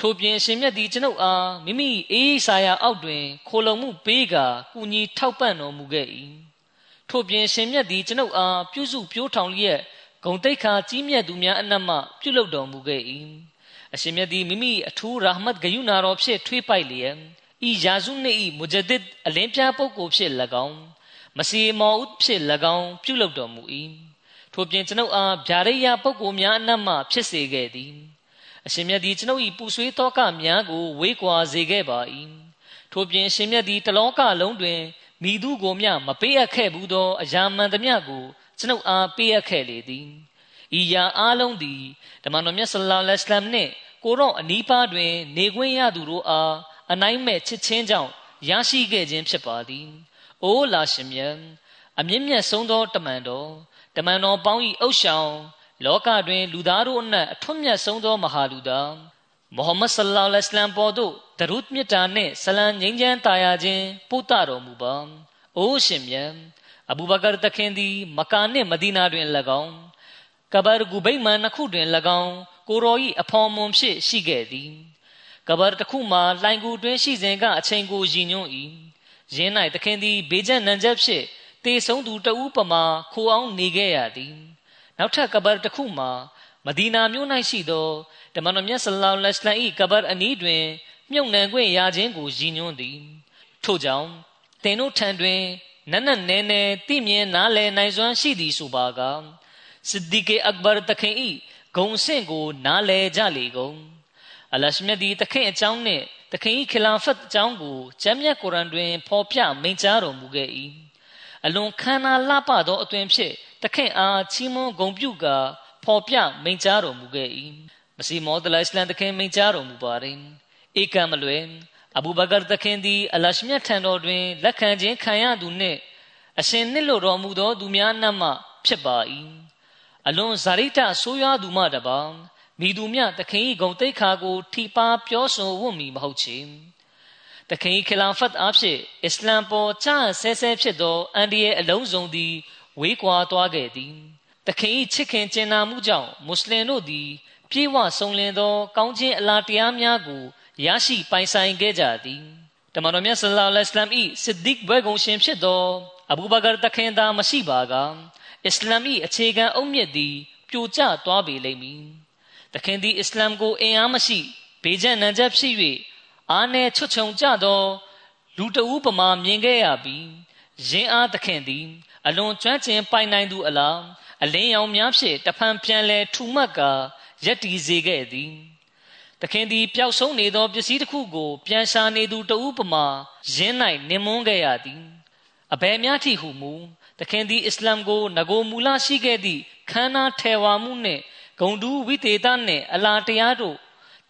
ထို့ပြင်ရှင်မြတ်သည်ကျွန်ုပ်အားမိမိအေးစာရာအောက်တွင်ခိုလုံမှုပေးကာကုညီထောက်ပံ့တော်မူခဲ့၏ ထို့ပြင်ရှင်မြတ်သည်ကျွန်ုပ်အားပြုစုပြိုးထောင်လျက်ဂုံတိတ်ခါကြီးမြတ်သူများအနက်မှပြုလုပ်တော်မူခဲ့၏အရှင်မြတ်သည်မိမိအထူးရာဟမတ်ဂယုနာတော်ဖြင့်ထွေးပိုက်လျက်ဤယာဇုနှင့်ဤမုဂျဒစ်အလင်းပြပုဂ္ဂိုလ်ဖြစ်၎င်းမစီမောဥဖြစ်၎င်းပြုလုပ်တော်မူ၏ထို့ပြင်ကျွန်ုပ်အားဗျာဒိယပုဂ္ဂိုလ်များအနက်မှဖြစ်စေခဲ့သည်အရှင်မြတ်သည်ကျွန်ုပ်၏ပူဆွေးသောကများကိုဝေးကွာစေခဲ့ပါ၏ထို့ပြင်ရှင်မြတ်သည်တလောကလုံးတွင် မိသူကိုမျှမပေးအပ်ခဲ့ဘူးသောအရာမှန်သမျှကိုကျွန်ုပ်အားပေးအပ်ခဲ့လေသည်ဤရာအားလုံးသည်ဓမ္မတော်မြတ်ဆလ္လာလဟ်အလိုင်းနှင့်ကိုရောအနီးပါးတွင် နေခွင့်ရသူတို့အားအနိုင်မဲ့ချစ်ချင်းကြောင့်ရရှိခဲ့ခြင်းဖြစ်ပါသည်။အိုးလာရှင်မြတ်အမြင့်မြတ်ဆုံးသောတမန်တော်တမန်တော်ပေါင်း၏အုပ်ဆောင်လောကတွင် လူသားတို့အနက်အထွတ်မြတ်ဆုံးသောမဟာလူသား မုဟမ္မဒ်ဆလ္လာလဟ်အလัยဟ်ပေါ်သို့ဒရုဒ်မြတ်တာနှင့်ဆလံငြိမ်းချမ်းတာယာခြင်းပို့တတော်မူပါ။အိုးရှင်မြတ်အဘူဘကာတခင်သည် မကာနှင့်မဒီနာတွင်၎င်းကဘာဂူဘိမန်နှစ်ခုတွင်၎င်းကိုရော၏အဖော်မွန်ဖြစ်ရှိခဲ့သည်ကဘာတစ်ခုမှာလှိုင်ကူတွင်ရှိစဉ်ကအချိန်ကိုရည်ညွှန်း၏ရင်း၌သခင်သည်ဘေးကျနံချက်ဖြင့်တေဆုံးသူတဦးပမာခိုအောင်နေခဲ့ရသည်နောက်ထပ်ကဘာတစ်ခုမှာ မဒီနာမြို့၌ရှိသောတမန်တော်မြတ်ဆလောလ္လဟ်အလိုင်း၏ကဘာအနီးတွင် မြုပ်နှံခွင့်ရခြင်းကိုရည်ညွှန်းသည်ထို့ကြောင့်တင်တို့ထံတွင်နက်နက်နဲနဲသိမြင်နားလည်နိုင်စွမ်းရှိသည်ဆိုပါကစစ်ဒီကေအက်ဘာတခင်၏ဂုံဆင့်ကို နားလဲကြလေကုန်အလရှမြတ်ဒီတခင်အကြောင်းနှင့်တခင်၏ခလာဖတ်အကြောင်းကိုကျမ်းမြတ်ကုရ်အန်တွင် ဖော်ပြမိန့်ကြားတော်မူခဲ့၏အလွန်ခမ်းနားလှပသောအသွင်ဖြင့်တခင်အားချီးမွမ်းဂုဏ်ပြုကာ ဖော်ပြမိန့်ကြားတော်မူခဲ့၏မစီမောဒလအစ္စလမ်တခင်မိန့်ကြားတော်မူပါရင်ဧကံမလွယ်အဘူဘကာတခင်သည်အလရှမြတ်ထံတော်တွင်လက်ခံခြင်းခံရသူနှင့်အရှင်နှစ်လို့တော်မူသောသူများနှမဖြစ်ပါ၏အလွန်ဇာရိတဆိုးရွားသူမှတပါမိသူမြတခင်၏ဂုံတိတ်ခါကိုထိပါပြောဆိုဝတ်မီမဟုတ်ချေတခင်၏ခလာဖတ်အားဖြင့်အစ္စလမ်ပေါ်ချဆဲဆဲဖြစ်သောအန်ဒီရဲ့အလုံးစုံသည်ဝေးကွာသွားခဲ့သည် တခင်၏ချစ်ခင်ကျင်နာမှုကြောင့်မွတ်စလင်တို့သည် ပြေဝဆုံလင်သော ကောင်းခြင်းအလားတရားများကိုရရှိပိုင်ဆိုင်ခဲ့ကြသည်တမန်တော်မြတ်ဆလ္လာလဟ်အလัยဟ်၏စစ်ဒီကဘွဲကုံရှင်ဖြစ်သောအဘူဘကာတခင်သာမရှိပါကအစ္စလာမ်၏အခြေခံအုတ်မြစ်သည်ပြိုကျသွားပေလိမ့်မည်။တခင်သည်အစ္စလာမ်ကိုအင်အားမရှိဘေးကျနံချက်ဖြစ်၍အားနည်းချွတ်ချုံကြသော လူတဦးပမာမြင်ခဲ့ရပြီးရင်းအားသခင်သည် အလွန်ကျွမ်းကျင်ပိုင်နိုင်သူအလား အလင်းရောင်များဖြင့်တဖန်ပြန်လဲထူမှတ်ကာရက်တီစေခဲ့သည်သခင်သည်ပျောက်ဆုံးနေသောပစ္စည်းတစ်ခုကို ပြန်ရှာနေသူတဦးပမာရင်း၌နင်မွန်းခဲ့ရသည်အဘယ်များထိဟုမူသခင်သည်အစ္စလာမ်ကိုငကိုမူလရှိခဲ့သည့်ခန္ဓာထေဝါမှုနှင့်ဂုံတူးဝိသေသနှင့်အလာတရားတို့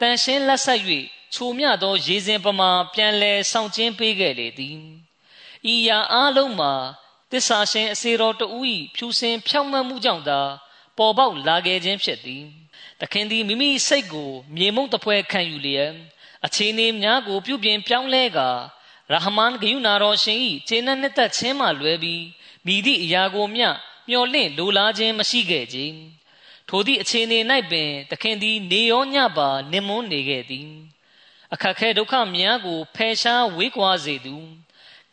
တန်ရှင်းလက်ဆက်၍ချိုမြသော ရေစဉ်ပမာ ပြန်လဲဆောင်ကျင်းပေးခဲ့လေသည်ဤရာအားလုံးမှာ တစ္ဆာရှင်အစေတော်တူ၏ဖြူစင်ဖြောင့်မတ်မှုကြောင့်သာပေါ်ပေါက်လာခဲ့ခြင်းဖြစ်သည်သခင်သည်မိမိစိတ်ကိုမြေမုံတပွဲခံယူလျက်အခြေအနေများကိုပြုပြင်ပြောင်းလဲကာရဟမန်ဂယုနာတော်ရှင်၏ခြေနှက်နှစ်သက်ခြင်းမှလွဲပြီးမိသည့်အရာကိုမျှမျှော်လင့်လိုလားခြင်းမရှိခဲ့ကြထိုသည့်အခြေအနေ၌ပင်သခင်သည် နေရောညပါနင်မွန်းနေခဲ့သည်အခက်ခဲဒုက္ခများကိုဖယ်ရှားဝေးကွာစေသူ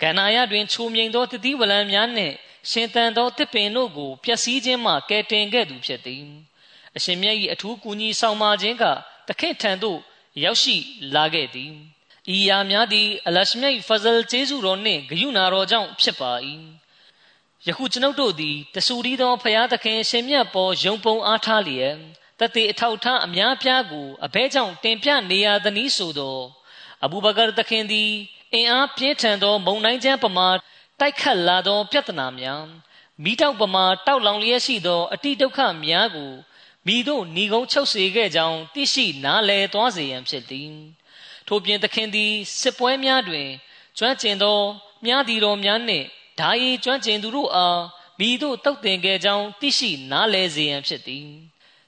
ကန္နာယတွင်ချိုမြိန်သောတတိဝလံများနှင့်ရှင်တန်သောတစ်ပင်တို့ကိုပျက်စီးခြင်းမှကယ်တင်ခဲ့သူဖြစ်သည်အရှင်မြတ်၏အထူးကူညီဆောင်မခြင်းကတခင်ထံသို့ရောက်ရှိလာခဲ့သည်ဤရာများသည်အလရှမြတ်ဖဇလ်ကျေးဇူးတော်နှင့်ဂယုဏတော်ကြောင့်ဖြစ်ပါ၏ယခုကျွန်ုပ်တို့သည်တဆူရီသောဖရာသခင်ရှင်မြတ်ပေါ်ယုံပုံအားထားလျက်တတိအထောက်ထားအများပြားကိုအဘဲကြောင့်တင်ပြနေရသည်နည်းဆိုသောအဘူဘကာတခင်သည် အင်အားပြင်းထန်သောမုန်တိုင်းချမ်းပမာတိုက်ခတ်လာသော ပြဿနာများမိတောက်ပမာတောက်လောင်လျက်ရှိသော အတိဒုက္ခများကိုမိတို့ဏီကုံချုပ်စေခဲ့ကြောင်းသိရှိနားလည်သွားစေရန်ဖြစ်သည်ထို့ပြင်သခင်သည်စစ်ပွဲများတွင်ကျွမ်းကျင်သောမြားတီတော်များနှင့်ဓာရီကျွမ်းကျင်သူတို့အားမိတို့တုတ်တင်ခဲ့ကြောင်းသိရှိနားလည်စေရန်ဖြစ်သည်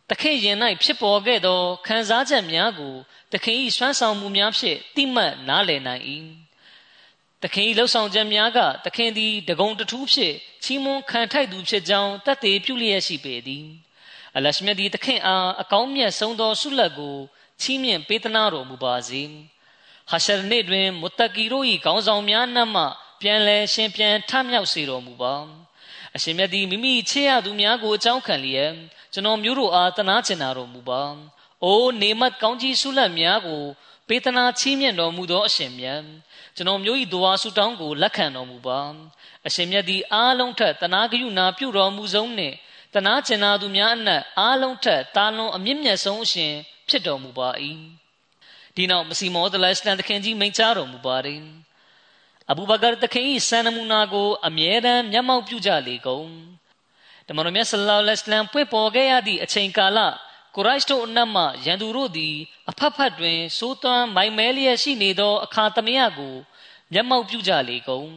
တခင်ရင်၌ဖြစ်ပေါ်ခဲ့သောခံစားချက်များကိုတခင်၏စွမ်းဆောင်မှုများဖြင့်တိမှတ်နားလည်နိုင်၏ တခင်၏လှုပ်ဆောင်ချက်များကတခင်သည်တကုံတထူးဖြင့်ချီးမွမ်းခံထိုက်သူဖြစ်ကြောင်းတတ်သေးပြုလျက်ရှိပေသည်အလရှမြတ်သည်တခင်အားအကောင်းမြတ်ဆုံးသောဆုလက်ကိုချီးမြှင့်ပေးသနာတော်မူပါစေဟာရှရနေ့တွင်မုတ္တကီတို့၏ခေါင်းဆောင်များနှမှပြန်လဲရှင်ပြန်ထမြောက်စေတော်မူပါအရှင်မြတ်သည်မိမိချေရသူများကိုအကြောင်းခံလျက်ကျွန်တော်မျိုးတို့အားတနာကျင်တော်မူပါအိုးနေမတ်ကောင်းကြီးဆုလက်များကိုပေးသနာချီးမြှင့်တော်မူသောအရှင်မြတ် ကျွန်တော်မျိုး၏ဒွါဆုတောင်းကိုလက်ခံတော်မူပါအရှင်မြတ်သည်အားလုံးထက်တနာဂယုဏပြုတော်မူဆုံးနှင့်တနာကျင်နာသူများအနက်အားလုံးထက်တာလွန်အမြင့်မြတ်ဆုံးအရှင်ဖြစ်တော်မူပါ၏ဒီနောက်မစီမောဒလစလန်တခင်ကြီးမိန့်ကြားတော်မူပါတယ်အဘူဘကာတခင်၏စံနမူနာကိုအမြဲတမ်းမျက်မှောက်ပြုကြလေကုန်တမန်တော်မြတ်ဆလ္လာလဟ်အလိုင်းပွင့်ပေါ်ခဲ့ရသည့်အချိန်ကာလ ကိုရိုက်တို့အနက်မှရန်သူတို့သည် အဖက်ဖက်တွင်စိုးသွမ်းမိုင်မဲလျက်ရှိနေသော အခါသမယကိုမျက်မှောက်ပြုကြလေကုန်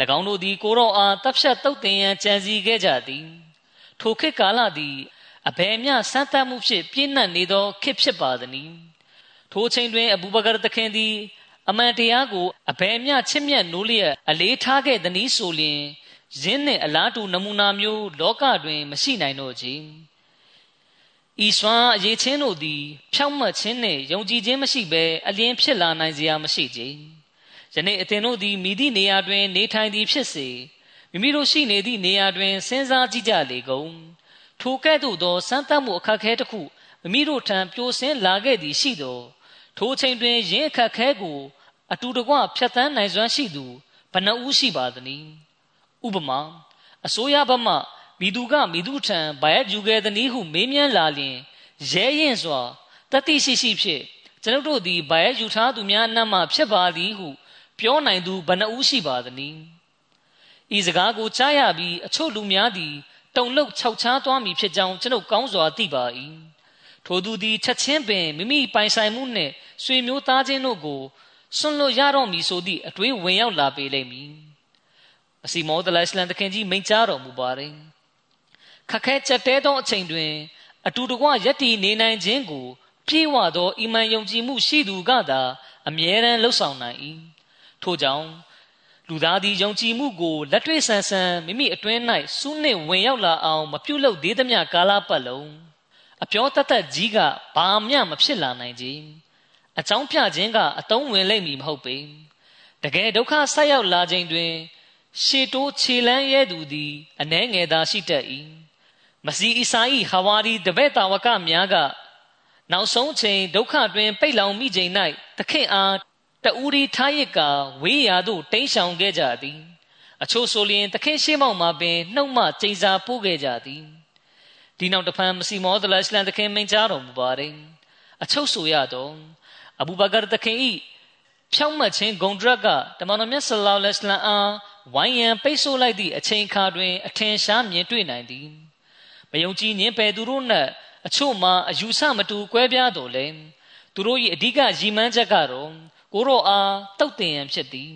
၎င်းတို့သည် ကိုရောအားတပ်ဖြတ်တုတ်တင်ရန်ကြံစည်ခဲ့ကြသည် ထိုခေတ်ကာလသည်အဘယ်မျှစမ်းသပ်မှုဖြင့်ပြည့်နှံ့နေသောခေတ်ဖြစ်ပါသည်။ထိုချိန်တွင် အဘူဘကာတခင်သည် အမှန်တရားကိုအဘယ်မျှချစ်မြတ်နိုးလျက်အလေးထားခဲ့သည်ဆိုလျှင်ယင်းနှင့်အလားတူနမူနာမျိုးလောကတွင်မရှိနိုင်တော့ကြ။ ဤစွမ်းအရေးချင်းတို့သည် ဖြောင့်မတ်ခြင်းနှင့်ယုံကြည်ခြင်းမရှိဘဲအလင်းဖြစ်လာနိုင်စရာမရှိကြ။ယနေ့အသင်တို့သည်မိသည့်နေရာတွင် နေထိုင်သည်ဖြစ်စေ။မိမိတို့ရှိနေသည့်နေရာတွင်စဉ်းစားကြည့်ကြလေကုန်ထိုကဲ့သို့သောစမ်းသပ်မှုအခက်ခဲတစ်ခုမိမိတို့ထံပြိုဆင်းလာခဲ့သည်ရှိသောထိုချိန်တွင်ယင်းအခက်ခဲကို အတူတကွဖြတ်သန်းနိုင်စွမ်းရှိသူဘဏ္ဍဦးရှိပါသနည်းဥပမာအစိုးရဘက်မှ မိသူကမိသူထံဗယက်ယူခဲ့သည်ဟုမေးမြန်းလာလျင်ရဲရင်စွာတတိရှိရှိဖြင့်ကျွန်ုပ်တို့သည်ဗယက်ယူထားသူများအနက်မှဖြစ်ပါသည်ဟု ပြောနိုင်သူဘဏ္ဍဦးရှိပါသနည်းဤစကားကိုကြားရပြီးအချို့လူများသည်တုံလုတ်ခြောက်ခြားသွားမည်ဖြစ်ကြောင်းကျွန်ုပ်ကောင်းစွာသိပါ၏ထိုသူသည်ချက်ချင်းပင်မိမိပိုင်ဆိုင်မှုနှင့်ဆွေမျိုးသားချင်းတို့ကိုဆွန့်လွတ်ရတော့မည်ဆိုသည့်အတွေးဝင်ရောက်လာပေလိမ့်မည်အစီမောဒလစ်လန်တခင်ကြီးမိန့်ကြားတော်မူပါတယ် ခက်ခဲချက်တဲသောအချိန်တွင် အတူတကွယက်တီနေနိုင်ခြင်းကိုပြေဝသောအီမန်ယုံကြည်မှုရှိသူကသာ အမြဲတမ်းလှုပ်ဆောင်နိုင်၏ထို့ကြောင့်လူသားသည်ယုံကြည်မှုကိုလက်တွေ့ဆန်းဆန်းမိမိအတွင်း၌စူးနှင့်ဝင်ရောက်လာအောင်မပြုလုပ်သေးသမျှကာလပတ်လုံးအပြောတတ်တတ်ကြီးကဘာမျှမဖြစ်လာနိုင်ကြအကြောင်းပြခြင်းကအတုံးဝင်လိမ့်မည်မဟုတ်ပေတကယ်ဒုက္ခဆက်ရောက်လာခြင်းတွင် ရှေတိုးခြေလန်းရဲသူသည်အနှဲငယ်သာရှိတတ်၏ မစီအီစာ၏ဟာဝါဒီတပည့်တာဝကများကနောက်ဆုံးချိန်ဒုက္ခတွင် ပိတ်လောင်မိချိန်၌သခင်အားတူရီထားရစ်ကဝေးရာသို့တိမ်းရှောင်ခဲ့ကြသည်အချို့ဆိုလျင်တခင်ရှေးမောက်မှာပင်နှုတ်မှကျိန်စာပို့ခဲ့ကြသည်ဒီနောက်တဖန်မစီမောဒလရှလန်တခင်မိန်ကြားတော်မူပါတယ်အချို့ဆိုရတော့အဘူဘကာတခင်ဤဖြောင့်မတ်ခြင်းဂုံဒရက်ကတမန်တော်မြတ်ဆလောလ္လဟ်အလัยဟ်အားဝိုင်းရန်ပိတ်ဆို့လိုက်သည့်အချိန်အခါတွင် အထင်ရှားမြင်တွေ့နိုင်သည် မယုံကြည်ညင်ပယ်သူတို့နှင့်အချို့မှာအယူဆမတူကွဲပြားတော်လဲသူတို့၏အဓိကရည်မှန်းချက်ကတော့ကိုရောအားတုတ်တင်ရန်ဖြစ်သည်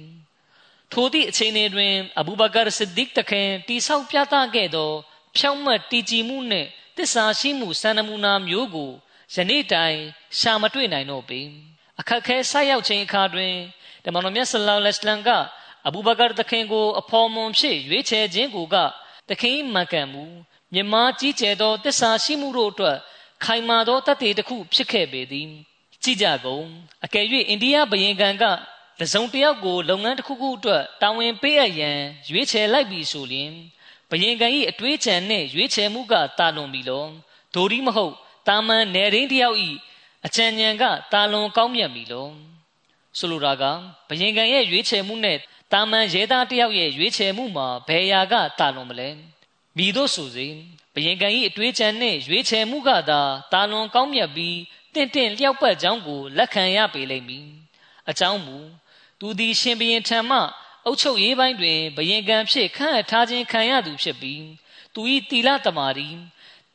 ထိုသည့်အချိန်တွင်အဘူဘကာဆစ်ဒီကတခင်တိဆောက်ပြသခဲ့သော ဖြောင့်မတ်တည်ကြည်မှုနှင့်တစ္ဆာရှိမှုစံနမူနာမျိုးကိုယနေ့တိုင်ရှာမတွေ့နိုင်တော့ပေအခက်ခဲဆိုက်ရောက်ခြင်းအခါတွင်တမန်တော်မြတ်ဆလောလ္လဟ်အလัยဟ်ကအဘူဘကာတခင်ကိုအဖော်မွန်ဖြစ်ရွေးချယ်ခြင်းကိုကတခင်မှန်ကန်မှု မြမကြီးကျယ်သောတစ္ဆာရှိမှုတို့အတွက်ခိုင်မာသောတတ်တည်တစ်ခုဖြစ်ခဲ့ပေသည်ကြည့်ကြကုန်အကယ်၍အိန္ဒိယဘယင်ကန်ကတစုံတယောက်ကိုလုပ်ငန်းတစ်ခုခုအတွက်တာဝန်ပေးအပ်ရန်ရွေးချယ်လိုက်ပြီဆိုရင်ဘယင်ကန်၏အတွေးချံနှင့်ရွေးချယ်မှုကတာလွန်ပြီလောဒိုရီမဟုတ်တာမန်နယ်ရင်းတယောက်၏အချံဉဏ်ကတာလွန်ကောင်းမြတ်ပြီလောဆိုလိုတာကဘယင်ကန်ရဲ့ရွေးချယ်မှုနဲ့တာမန်ရဲသားတယောက်ရဲ့ရွေးချယ်မှုမှာဘယ်ရာကတာလွန်မလဲ မိတို့ဆိုစေဘယင်ကံဤအတွေ့အကြံနှင့်ရွေးချယ်မှုကသာတာလွန်ကောင်းမြတ်ပြီးတင့်တင့်လျှောက်ပတ်ကြောင်းကိုလက်ခံရပေလိမ့်မည်အကြောင်းမူသူသည်ရှင်ဘရင်ထံမှအုတ်ချုပ်ရေးပိုင်းတွင်ဘယင်ကံဖြစ်ခန့်အပ်ထားခြင်းခံရသူဖြစ်ပြီးသူ၏တီလတမာရီ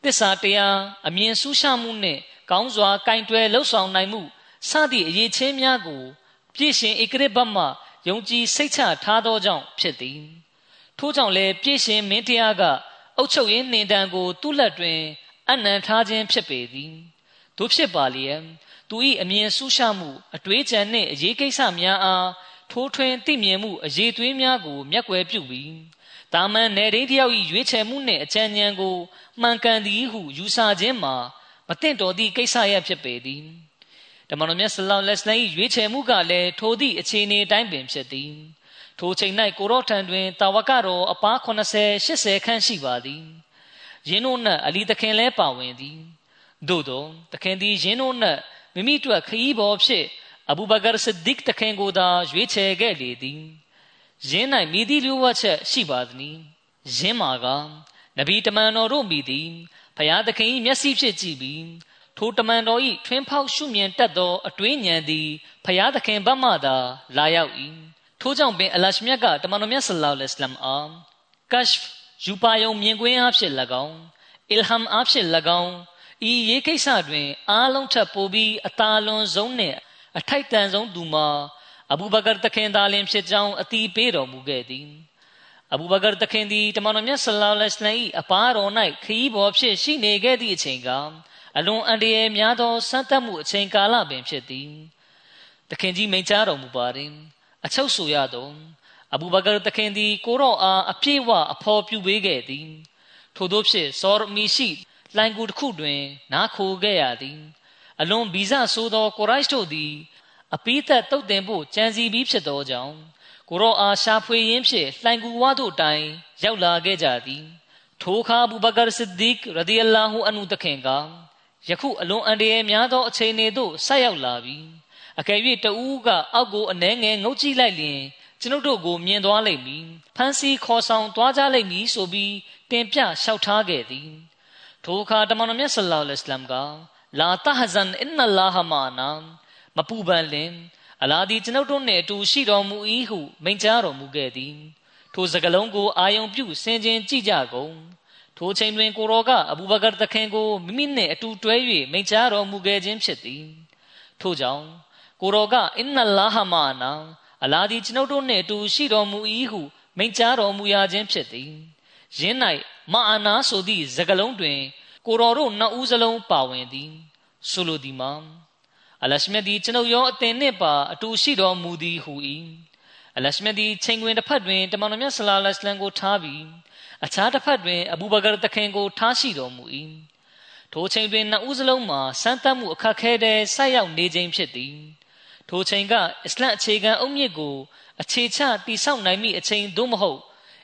တစ္ဆာတရားအမြင်ဆူးရှမှုနှင့်ကောင်းစွာကင်တွယ်လှုပ်ဆောင်နိုင်မှုစသည့်အရေးချင်းများကိုပြည့်ရှင်ဧကရဘတ်မှယုံကြည်စိတ်ချထားသောကြောင့်ဖြစ်သည်ထို့ကြောင့်လည်းပြည့်ရှင်မင်းတရားက အုတ်ချုပ်ရေးနှင်တန်ကို သူ့လက်တွင် အနံထားခြင်းဖြစ်ပေသည်တို့ဖြစ်ပါလျက်သူ၏အမြင်ဆူးရှမှုအတွေးကြံနှင့်အရေးကိစ္စများအားထိုးထွင်းသိမြင်မှုအရေးသွေးများကို မျက်ကွယ်ပြုပြီးတာမန်နယ်ရင်းတယောက်၏ရွေးချယ်မှုနှင့်အကြံဉာဏ်ကိုမှန်ကန်သည်ဟုယူဆခြင်းမှာမသင့်တော်သည့်ကိစ္စရဖြစ်ပေသည်ဓမ္မတော်မြတ်ဆလောလက်စလန်၏ရွေးချယ်မှုကလည်းထိုသည့်အခြေအနေတိုင်းပင်ဖြစ်သည် ထိုချိန်၌ကိုရောထံတွင်တာဝကတော်အပား80 80ခန့်ရှိပါသည်ယင်းတို့နှင့်အလီသခင်လဲပါဝင်သည်သို့သောသခင်သည်ယင်းတို့နှင့်မိမိတို့ခရီးပေါ်ဖြစ်အဘူဘကာဆဒစ်တခင်ကိုသာရွေးချယ်ခဲ့လေသည်ယင်း၌မိသည့်လူဝတ်ချက်ရှိပါသည်ယင်းမှာကနဗီတမန်တော်တို့မိသည်ဖျားသခင်၏မျက်စိဖြင့်ကြည့်ပြီးထိုတမန်တော်၏ထွင်းဖောက်ရှုမြင်တတ်သောအတွေးဉာဏ်သည်ဖျားသခင်ဘက်မှသာလာရောက်၏ ထို့ကြောင့်ပင်အလရှမြတ်ကတမန်တော်မြတ်ဆလ္လာလဟ်အလัยဟိဝါစလမ်အားကရှ်ယူပါယုံမြင်ကွင်းအားဖြင့်၎င်းအီလ်ဟမ်အားဖြင့်၎င်းဤရေးကိစ္စတွင်အားလုံးထပ်ပိုပြီးအသာလွန်ဆုံးနှင့်အထိုက်တန်ဆုံးသူမှာအဘူဘကာတခင်သားလင်ဖြစ်ကြောင်းအတီးပေးတော်မူခဲ့သည်အဘူဘကာတခင်သည်တမန်တော်မြတ်ဆလ္လာလဟ်အလိုင်းအပါတော်၌ခရီးပေါ်ဖြစ်ရှိနေခဲ့သည့်အချိန်ကအလွန်အန္တရာယ်များသောစမ်းသပ်မှုအချိန်ကာလပင်ဖြစ်သည်တခင်ကြီးမိန့်ကြားတော်မူပါသည် အချုပ်ဆိုရသောအဘူဘကာတခင်သည် ကိုရောအားအပြည့်ဝအဖော်ပြုပေးခဲ့သည်ထို့သောဖြင့်စောရမီရှိလိုင်ကူတစ်ခုတွင် နားခိုခဲ့ရသည် အလွန်ဗီဇဆိုးသောကိုရိုက်တို့သည် အပိသက်တုတ်တင်ဖို့ကြံစီပြီးဖြစ်သောကြောင့်ကိုရောအားရှာဖွေရင်းဖြင့်လှိုင်ကူဝါတို့တိုင်ရောက်လာခဲ့ကြသည်ထိုအခါဘူဘကာဆစ်ဒီကရဒီအလာဟူအန်ဟူတခင်ကယခုအလွန်အန္တရာယ်များသောအချိန်တွေသို့ဆက်ရောက်လာပြီ အကယ်၍တဦးကအောက်ကိုအနှဲငယ်ငုတ်ကြည့်လိုက်လျင်ကျွန်ုပ်တို့ကိုမြင်သွားလိမ့်မည်ဖန်စီခေါ်ဆောင်သွားကြလိမ့်မည်ဆိုပြီးတင်ပြလျှောက်ထားခဲ့သည်ထိုအခါတမန်တော်မြတ်ဆလ္လာလဟ်အလัยဟိဝါစလမ်ကလာတဟဇန်အင်နလာဟမာနာမပူပန်လင်အလာဒီကျွန်ုပ်တို့နှင့်အတူရှိတော်မူ၏ဟုမိန့်ကြားတော်မူခဲ့သည်ထိုစကလုံးကိုအာယုံပြုဆင်ခြင်ကြည့်ကြကုန်ထိုချိန်တွင်ကိုရောကအဘူဘကာတခင်ကိုမိမိနှင့်အတူတွဲ၍မိန့်ကြားတော်မူခဲ့ခြင်းဖြစ်သည်ထို့ကြောင့် ကိုရောကအင်နလာဟမာနာအလာဒီကျွန်ုပ်တို့နှင့်အတူရှိတော်မူ၏ဟုမိန့်ကြားတော်မူရခြင်းဖြစ်သည်ယင်း၌မာအာနာဆိုသည့်စကလုံးတွင် ကိုရောတို့နှစ်ဦးစလုံးပါဝင်သည်ဆိုလိုသည်မှာအလရှမြတ်သည်ကျွန်ုပ်ရောအသင်နှင့်ပါအတူရှိတော်မူသည်ဟူ၏အလရှမြတ်သည်ချိန်တွင်တစ်ဖက်တွင်တမန်တော်မြတ်ဆလာလဟ်အလัยဟ်ကိုထားပြီးအခြားတစ်ဖက်တွင်အဘူဘကာတခင်ကိုထားရှိတော်မူ၏ထိုချိန်တွင်နှစ်ဦးစလုံးမှာစမ်းသပ်မှုအခက်ခဲတဲ့ဆိုက်ရောက်နေခြင်းဖြစ်သည် ထိုချိန်ကအစ္စလမ်အခြေခံအုတ်မြစ်ကိုအခြေချတည်ဆောက်နိုင်မိအချိန်သို့မဟုတ်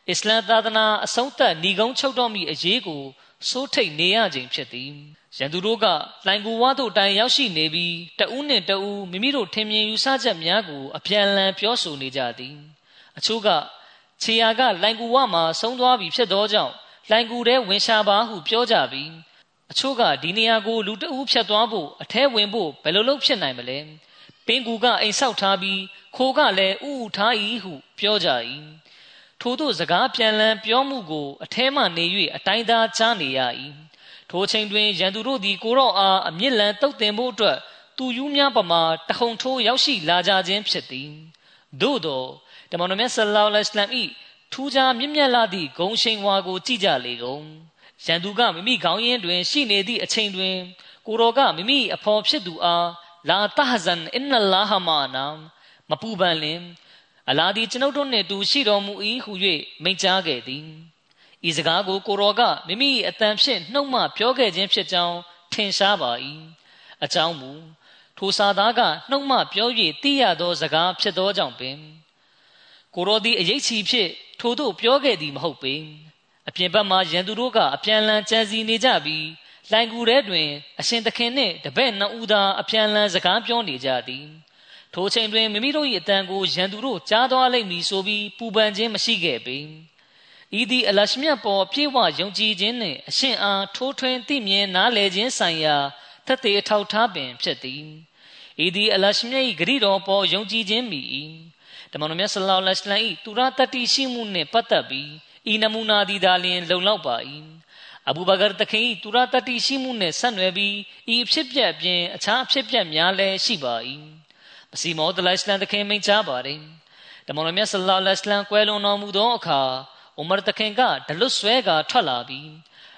အစ္စလမ်သာသနာအဆုံးသတ်ဏီကုန်းချုပ်တော်မူအရေးကိုစိုးထိတ်နေရခြင်းဖြစ်သည်ရန်သူတို့ကလိုင်ကူဝါတို့တိုင်ရောက်ရှိနေပြီးတဦးနှင့်တဦးမိမိတို့ထင်မြင်ယူဆချက်များကိုအပြန်အလှန်ပြောဆိုနေကြသည် အချို့ကခြေရာကလိုင်ကူဝါမှာဆုံးသွားပြီဖြစ်သောကြောင့်လိုင်ကူထဲဝင်ရှာပါဟုပြောကြပြီးအချို့ကဒီနေရာကိုလူတအူးဖြတ်သွားဖို့အထဲဝင်ဖို့ဘယ်လိုလုပ်ဖြစ်နိုင်မလဲ ပင်ကူကအိမ်ဆောက်ထားပြီးခိုးကလည်းဥဥထား၏ဟုပြောကြ၏ထို့သောစကားပြန်လည်ပြောမှုကိုအထဲမှနေ၍အတိုင်းသားကြားနေရ၏ထိုချိန်တွင်ရန်သူတို့သည်ကိုရော့အားအမြင့်လန်းတုတ်တင်ဖို့အတွက်သူယူးများပမာတဟုန်ထိုးရောက်ရှိလာကြခြင်းဖြစ်သည်သို့သောတမန်တော်မြတ်ဆလ္လာလဟ်အလัยဟ်ထူးခြားမြင့်မြတ်လာသည့်ဂုံရှိန်ဝါကိုကြည့်ကြလေကုန်ရန်သူကမိမိခေါင်းရင်းတွင် ရှိနေသည့်အချိန်တွင်ကိုရောကမိမိအဖော်ဖြစ်သူအား လာတဟဇန်အင်နလာဟမာနာမပူပန်လင်အလာဒီကျွန်ုပ်တို့နှင့်တူရှိတော်မူ၏ဟု၍မိန့်ကြားခဲ့သည်ဤစကားကိုကိုရောကမိမိအတန်ဖြင့်နှုတ်မှပြောခဲ့ခြင်းဖြစ်ကြောင်းထင်ရှားပါ၏အကြောင်းမူထိုစာသားကနှုတ်မှပြော၍သိရသောစကားဖြစ်သောကြောင့်ပင်ကိုရောသည်အရေးချီဖြင့်ထိုတို့ပြောခဲ့သည်မဟုတ်ပေအပြင်ဘက်မှရန်သူတို့ကအပြန်လန်ကြံစီနေကြပြီး လိုင်ကူထဲတွင် အရှင်သခင်နှင့်တပည့်နှစ်ဦးသာအပြန်လန်စကားပြောနေကြသည်ထိုချိန်တွင်မိမိတို့၏အတန်ကိုရန်သူတို့ကြားသွားလိမ့်မည်ဆိုပြီးပူပန်ခြင်းမရှိခဲ့ပေဤသည်အလရှမြတ်ပေါ်ပြေဝယုံကြည်ခြင်းနှင့်အရှင်အားထိုးထွင်းသိမြင်နားလည်ခြင်းဆိုင်ရာသက်သေအထောက်ထားပင်ဖြစ်သည်ဤသည်အလရှမြတ်၏ဂရိတော်ပေါ်ယုံကြည်ခြင်းမိ၏တမန်တော်မြတ်ဆလောလ္လဟ်အလိုင်း၏သူရတတိရှိမှုနှင့်ပတ်သက်ပြီးဤနမူနာသည်သာလျှင်လုံလောက်ပါ၏ အဘူဘကာတခင်၏သူရတတိရှိမှုနှင့်ဆက်နွယ်ပြီးဤအဖြစ်ပြက်ပြင်အခြားအဖြစ်ပြက်များလည်းရှိပါ၏မစီမောဒလိုင်စလန်တခင်မိန့်ကြားပါတယ်တမန်တော်မြတ်ဆလောလ္လဟ်အလိုင်းကွယ်လွန်တော်မူသောအခါအိုမာတခင်ကဒလွတ်ဆွဲကထွက်လာပြီး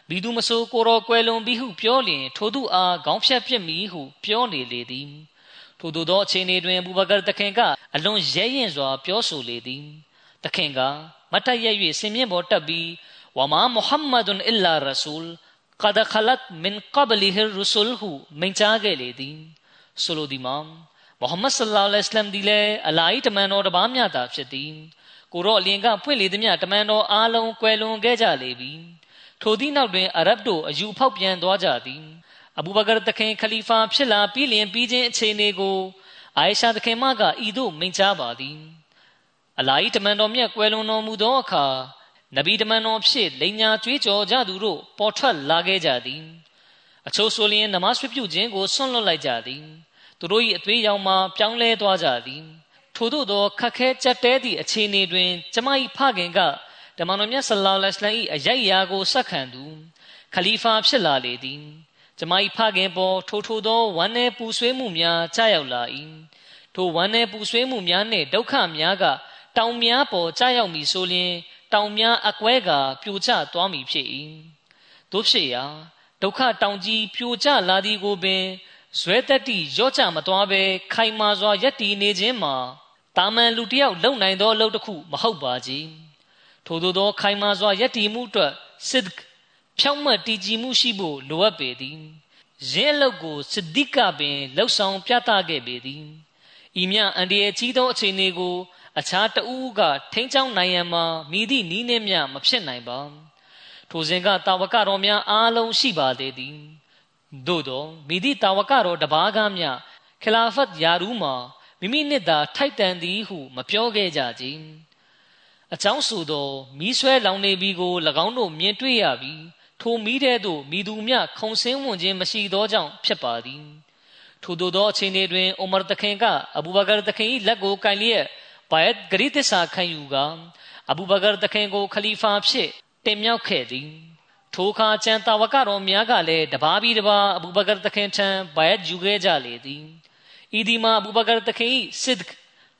ဘီသူမဆိုကိုတော်ကွယ်လွန်ပြီးဟုပြောလျင်ထိုသူအားခေါင်းဖြတ်ပြစ်မိဟုပြောနေလေသည်ထို့သောအချိန်တွင်ဘူဘကာတခင်ကအလွန်ရဲရင်စွာပြောဆိုလေသည်တခင်ကမတ်တရ၍စင်မြင့်ပေါ်တက်ပြီး ဝမာမုဟမ္မဒွန်အီလာရဆူလ် قد خلت من قبله الرسل ဟုမိန့်ကြားခဲ့လေသည်ဆိုလိုသည်မှာမုဟမ္မဒ်ဆလ္လာလဟ်အလัยဟ်ဒီလေအလာဟ်တမန်တော်တပါးမြတာဖြစ်သည်ကိုရောအလင်ကဖွင့်လေသည်မြတမန်တော်အားလုံးကွယ်လွန်ခဲ့ကြလေပြီထိုသည့်နောက်တွင်အာရဗ်တို့အယူဖောက်ပြန်သွားကြသည်အဘူဘကာတခင်ခလီဖာဖြစ်လာပြီးလျင်ပြီးခြင်းအခြေအနေကိုအာယရှာတခင်မကဤသို့မိန့်ကြားပါသည်အလာဟ်တမန်တော်မြတ်ကွယ်လွန်တော်မူသောအခါ နဗီတမန်တော်ဖြစ်လိန်ညာကြွေးကြော်ကြသူတို့ပေါ်ထွက်လာခဲ့ကြသည်အချို့ဆိုလျင်နမတ်ပြုခြင်းကိုဆွန့်လွတ်လိုက်ကြသည်သူတို့၏အသွေးရောင်မှပြောင်းလဲသွားကြသည်ထို့သောသောခက်ခဲကြက်တဲသည့်အခြေအနေတွင်ကျမ၏ဖခင်ကတမန်တော်မြတ်ဆလောလ္လဟ်အလိုင်း၏အယိုက်ရာကိုဆက်ခံသူခလီဖာဖြစ်လာလေသည်ကျမ၏ဖခင်ပေါ်ထိုထိုသောဝမ်းနည်းပူဆွေးမှုများကြာရောက်လာ၏ထိုဝမ်းနည်းပူဆွေးမှုများနှင့်ဒုက္ခများကတောင်များပေါ်ကြာရောက်မည်ဆိုလျှင် တောင်များအကွဲကပြိုကျသွားမည်ဖြစ်၏တို့ဖြစ်ရာဒုက္ခတောင်ကြီးပြိုကျလာသည်ကိုပင်ဇွဲတက်တိရော့ချမသွားဘဲခိုင်မာစွာယက်တည်နေခြင်းမှာတာမန်လူတယောက်လုံနိုင်သောအလုပ်တစ်ခုမဟုတ်ပါကြီးထို့သောသောခိုင်မာစွာယက်တည်မှုအတွက်စစ်ဖြောင့်မတ်တည်ကြည်မှုရှိဖို့လိုအပ်ပေသည်ရင်းအလုပ်ကိုစစ်တိကပင်လှုပ်ဆောင်ပြသခဲ့ပေသည်ဤမြအန်ဒီရဲ့ကြီးသောအခြေအနေကို အခြားတဦးကထိန်းချောင်းနိုင်ရန်မှာမိသည့်နီးနှင်းမြမဖြစ်နိုင်ပါထိုစဉ်ကတာဝကတော်များအားလုံးရှိပါသေးသည်သို့သောမိသည့်တာဝကတော်တပါးကားမြခလာဖတ်ယာရူးမှာမိမိနှစ်သာထိုက်တန်သည်ဟုမပြောခဲ့ကြကြအကြောင်းဆိုသောမီးဆွဲလောင်နေပြီးကို၎င်းတို့မြင်တွေ့ရပြီးထိုမီးတဲ့သို့မိသူမြခုံဆင်းဝင်ခြင်းမရှိသောကြောင့်ဖြစ်ပါသည်ထို့သောအချိန်တွင်အိုမာတခင်ကအဘူဘကာတခင်၏လက်ကိုကင်လျက် ဘိုင်ဂရီသစ္စာခံယူကအဘူဘကာတခင်ကိုခလီဖာဖြစ်တင်မြောက်ခဲ့သည်ထိုအခါကျန်တာဝကတော်များကလည်းတပါးပြီးတပါးအဘူဘကာတခင်ထံဘိုင်ယူခဲ့ကြလေသည်ဤဒီမှာအဘူဘကာတခင်၏စစ်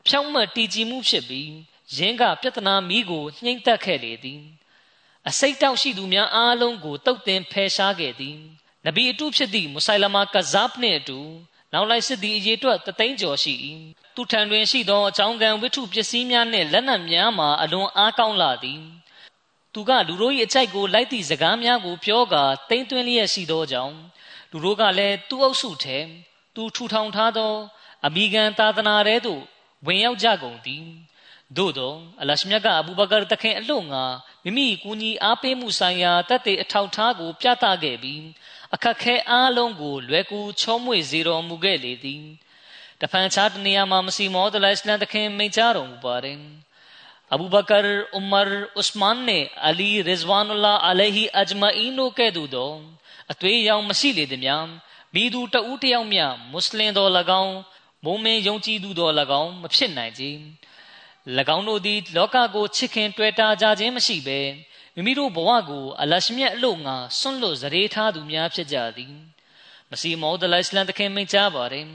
ဖြောင်းမတည်ကြည်မှုဖြစ်ပြီးယင်းကပြဿနာမီးကိုနှိမ့်သက်ခဲ့လေသည်အစိတ်တောက်ရှိသူများအားလုံးကိုတုတ်တင်ဖယ်ရှားခဲ့သည်နဗီအတုဖြစ်သည့်မုဆိုင်လမာကဇပ်နှင့်အတူနောက်လိုက်စစ်သည်အရေးအတွက်တသိန်းကျော်ရှိ၏သူထံတွင်ရှိသောအကြောင်းကံဝိထုပစ္စည်းများနှင့်လက်နက်များမှာအလွန်အားကောင်းလာသည်သူကလူတို့၏အကြိုက်ကိုလိုက်သည့်စကားများကိုပြောကာတိမ့်သွင်းလျက်ရှိသောကြောင့်လူတို့ကလည်းသူ့အုပ်စုထဲသူထူထောင်ထားသောအမိဂန်သာသနာထဲသို့ဝင်ရောက်ကြကုန်သည်သို့သောအလရှမြတ်ကအဘူဘကာတခင်အလို့ငါမိမိကူညီအားပေးမှုဆိုင်ရာတတ်တဲ့အထောက်ထားကို ပြသခဲ့ပြီးအခက်ခဲအားလုံးကိုလွယ်ကူချောမွေ့စေတော်မူခဲ့လေသည် တဖန်ခြားတနေရာမှာမစီမောဒလိုင်စလန်တခင်မိန့်ကြားတော်မူပါတယ်အဘူဘကာဥမာဥစမန်နဲ့အလီရီဇဝန်လာအလိုင်ဟီအဂျမအီနိုကဲ့သို့သောအသွေးရောင်မရှိလေသည်များမိသူတဦးတယောက်မျှမွတ်စလင်တော်၎င်းမုံမင်းယုံကြည်သူတော်၎င်းမဖြစ်နိုင်ကြ၎င်းတို့သည်လောကကိုချစ်ခင်တွေ့တာကြခြင်းမရှိဘဲမိမိတို့ဘဝကိုအလရှမြတ်အလို့ငါဆွန့်လွတ်စရေထားသူများဖြစ်ကြသည်မစီမောဒလိုင်စလန်တခင်မိန့်ကြားပါတယ်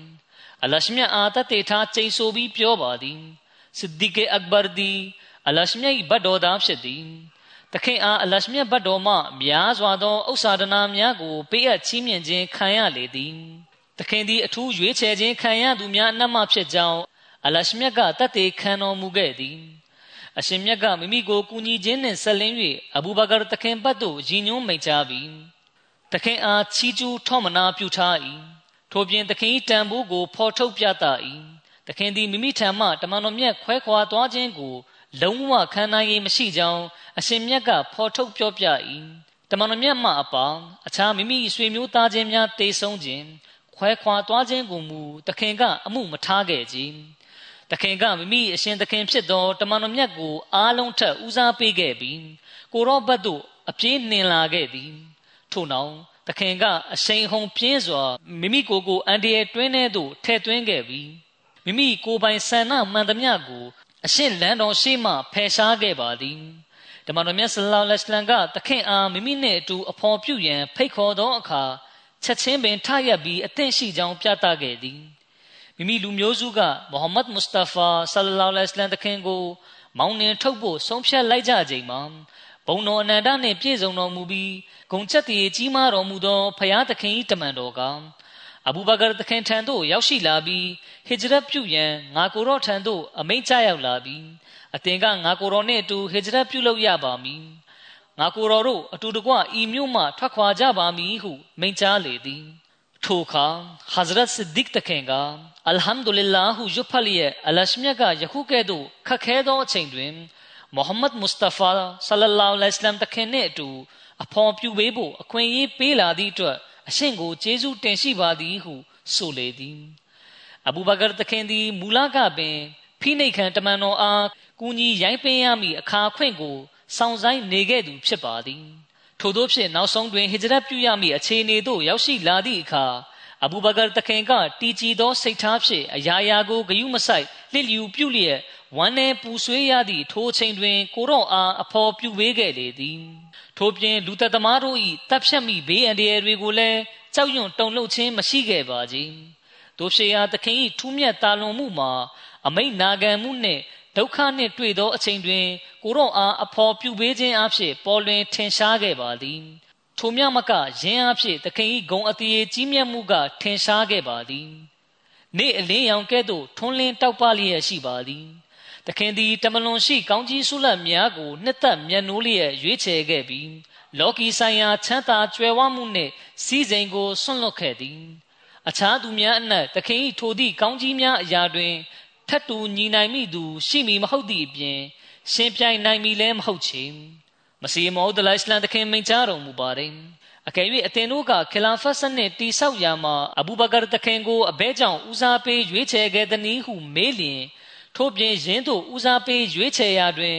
အလရှမြတ်အာတတေထားကျိန်ဆိုပြီးပြောပါသည်စစ်ဒီကေအက်ဘာဒီအလရှမြတ်ဘတ်တော်သားဖြစ်သည်တခင်အားအလရှမြတ်ဘတ်တော်မှများစွာသောဥစ္စာဒနာများကိုပေးအပ်ချီးမြှင့်ခြင်းခံရလေသည်တခင်သည်အထူးရွေးချယ်ခြင်းခံရသူများအနက်မှဖြစ်ကြောင်းအလရှမြတ်ကတတ်သေးခံတော်မူခဲ့သည်အရှင်မြတ်ကမိမိကိုကူညီခြင်းနှင့်ဆက်လင်း၍အဘူဘကာတခင်ဘတ်သို့ရည်ညွှန်းမိန့်ကြားပြီးတခင်အားချီးကျူးထောမနာပြုထား၏ ထို့ပြင်သခင်တန်ဖိုးကိုဖော်ထုတ်ပြသ၏သခင်သည်မိမိထံမှတမန်တော်မြတ်ခွဲခွာသွားခြင်းကိုလုံးဝခံနိုင်ရမရှိကြောင်းအရှင်မြတ်ကဖော်ထုတ်ပြောပြ၏တမန်တော်မြတ်မှအပါအခြားမိမိဆွေမျိုးသားချင်းများတေဆုံးခြင်းခွဲခွာသွားခြင်းကိုမူသခင်ကအမှုမထားခဲ့ကြတခင်ကမိမိအရှင်သခင်ဖြစ်သောတမန်တော်မြတ်ကိုအားလုံးထက်ဦးစားပေးခဲ့ပြီးကိုရောဘတ်တို့အပြေးနှင်လာခဲ့သည်ထို့နောက် သခင်ကအရှိန်ဟုန်ပြင်းစွာမိမိကိုယ်ကိုအန်ဒီရဲ့တွင်းထဲသို့ထည့်သွင်းခဲ့ပြီးမိမိကိုယ်ပိုင်ဆန္ဒမှန်သမျှကိုအရှင်လန်းတော်ရှိမှဖယ်ရှားခဲ့ပါသည်ဓမ္မတော်မြတ်ဆလောလ္လဟ်အလိုင်းကသခင်အားမိမိနှင့်အတူအဖော်ပြုရန်ဖိတ်ခေါ်သောအခါချက်ချင်းပင်ထရက်ပြီးအသင့်ရှိကြောင်းပြသခဲ့သည်မိမိလူမျိုးစုကမုဟမ္မဒ်မုစတာဖာဆလလောလ္လဟ်အလိုင်းတခင်ကို မောင်းနှင်ထုတ်ဖို့ဆုံးဖြတ်လိုက်ကြချိန်မှာ ဘုံတော်အနန္တနှင့်ပြည့်စုံတော်မူပြီးဂုံချက်တည်ကြီးမားတော်မူသောဖယားသခင်၏တမန်တော်ကအဘူဘကာသခင်ထံသို့ရောက်ရှိလာပြီးဟစ်ဂျရတ်ပြုရန်ငါကိုရောထံသို့အမိန့်ချရောက်လာပြီးအသင်ကငါကိုရောနှင့်အတူဟစ်ဂျရတ်ပြုလုပ်ရပါမည်ငါကိုရောတို့အတူတကွဤမြို့မှထွက်ခွာကြပါမည်ဟုမိန့်ကြားလေသည်ထိုအခါဟဇရတ်ဆစ်ဒစ်တခင်ကအလ်ဟမ်ဒူလ illah ဟုရွတ်ဖတ်လျက်အလရှမြတ်ကယခုကဲ့သို့ခက်ခဲသောအချိန်တွင် မိုဟမ္မဒ်မုစတဖာဆလလောလဟ်အလัยဟိဝါစလမ်တခင်နှင့်အတူအဖော်ပြုပေးဖို့အခွင့်အရေးပေးလာသည့်အတွက်အရှင်ကိုကျေးဇူးတင်ရှိပါသည်ဟုဆိုလေသည်အဘူဘကာတခင်သည်မူလကပင်ဖိနှိတ်ခံတမန်တော်အားကူညီရိုင်းပင်းရမည့်အခါခွင့်ကိုစောင့်ဆိုင်နေခဲ့သူဖြစ်ပါသည်ထို့သောဖြင့်နောက်ဆုံးတွင်ဟိဂျရတ်ပြုရမည့်အခြေအနေသို့ရောက်ရှိလာသည့်အခါအဘူဘကာတခင်ကတီကြည်သောစိတ်ထားဖြင့်အရာရာကိုဂယုမဆိုင်လစ်လျူပြုလျက် ဝမ်းနဲ့ပူဆွေးရသည့်ထိုချိန်တွင် ကိုရော့အားအဖော်ပြုပေးခဲ့လေသည်ထို့ပြင်လူသက်သမားတို့၏တပ်ဖြတ်မိဘေးအန္တရာယ်တွေကိုလည်းကြောက်ရွံ့တုန်လှုပ်ခြင်းမရှိခဲ့ပါကြီးတို့ရှေဟာသခင်၏ထူးမြတ်တာလွန်မှုမှာ အမိတ်နာခံမှုနှင့်ဒုက္ခနှင့်တွေ့သောအချိန်တွင် ကိုရော့အားအဖော်ပြုပေးခြင်းအဖြစ်ပေါ်လွင်ထင်ရှားခဲ့ပါသည်ထိုမြမကယင်းအဖြစ်သခင်၏ဂုံအတရေကြီးမြတ်မှုကထင်ရှားခဲ့ပါသည်နေ့အလင်းရောင်ကဲ့သို့ထွန်းလင်းတောက်ပလျက်ရှိပါသည် သခင်သည်တမလွန်ရှိကောင်းကြီးဆုလတ်များကိုနှစ်သက်မျက်နှိုးလျက်ရွေးချယ်ခဲ့ပြီးလောကီဆိုင်ရာချမ်းသာကြွယ်ဝမှုနှင့်စီးစိမ်ကိုဆွန့်လွတ်ခဲ့သည်အခြားသူများအနက်သခင်၏ထိုသည့်ကောင်းကြီးများအရာတွင်ထတ်တူညီနိုင်မိသူရှိမည်မဟုတ်သည့်အပြင်ရှင်ပြိုင်နိုင်မည်လည်းမဟုတ်ချေမစီမောဒလိုင်စလန်သခင်မိန့်ကြားတော်မူပါတယ်အကယ်၍အသင်တို့ကခလာဖတ်စနစ်တိဆောက်ရာမှာအဘူဘကာတခင်ကိုအဘဲကြောင့်ဦးစားပေးရွေးချယ်ခဲ့သည်ဟုမေးလျင် ထို့ပြင်ယင်းတို့ဦးစားပေးရွေးချယ်ရာတွင်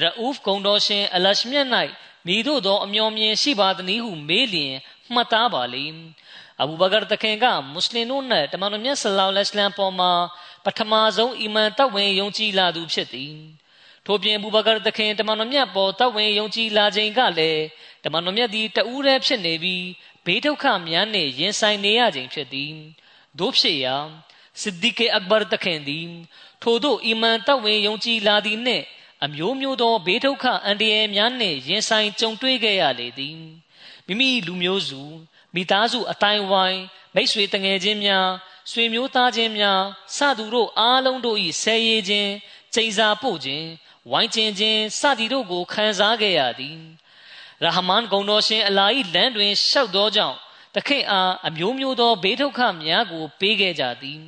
ရအူဖ်ဂုံတော်ရှင်အလရှမြတ်၌မိတို့သော အမျော်မြင်ရှိပါသည်ဟုမေးလျင်မှတ်သားပါလိမ့်အဘူဘကာတခင်ကမွတ်စလင်တို့နဲ့တမန်တော်မြတ်ဆလောလ္လဟ်အလိုင်းပေါ်မှာပထမဆုံးအီမန်တောက်ဝင်ယုံကြည်လာသူဖြစ်သည်ထို့ပြင်အဘူဘကာတခင်တမန်တော်မြတ်ပေါ်တောက်ဝင်ယုံကြည်လာခြင်းကလည်းတမန်တော်မြတ်သည်တဦးတည်းဖြစ်နေပြီးဘေးဒုက္ခများနှင့်ရင်ဆိုင်နေရခြင်းဖြစ်သည်တို့ဖြစ်ရာစစ်ဒီကေအက်ဘာတခင်သည် ထို့သောအီမန်တောက်ဝင်ယုံကြည်လာသည်နှင့်အမျိုးမျိုးသောဘေးဒုက္ခအန္တရာယ်များနှင့်ရင်ဆိုင်ကြုံတွေ့ခဲ့ရလေသည်မိမိလူမျိုးစုမိသားစုအတိုင်းဝိုင်းမိတ်ဆွေတငယ်ချင်းများဆွေမျိုးသားချင်းများစသူတို့အားလုံးတို့၏ဆဲရည်ခြင်းကျိန်စာပို့ခြင်းဝိုင်းကျင်ခြင်းစသည်တို့ကိုခံစားခဲ့ရသည်ရဟမန်ဂုံတော်ရှင်အလာ၏လမ်းတွင်ရှောက်သောကြောင့်တခင်အားအမျိုးမျိုးသောဘေးဒုက္ခများကိုပေးခဲ့ကြသည်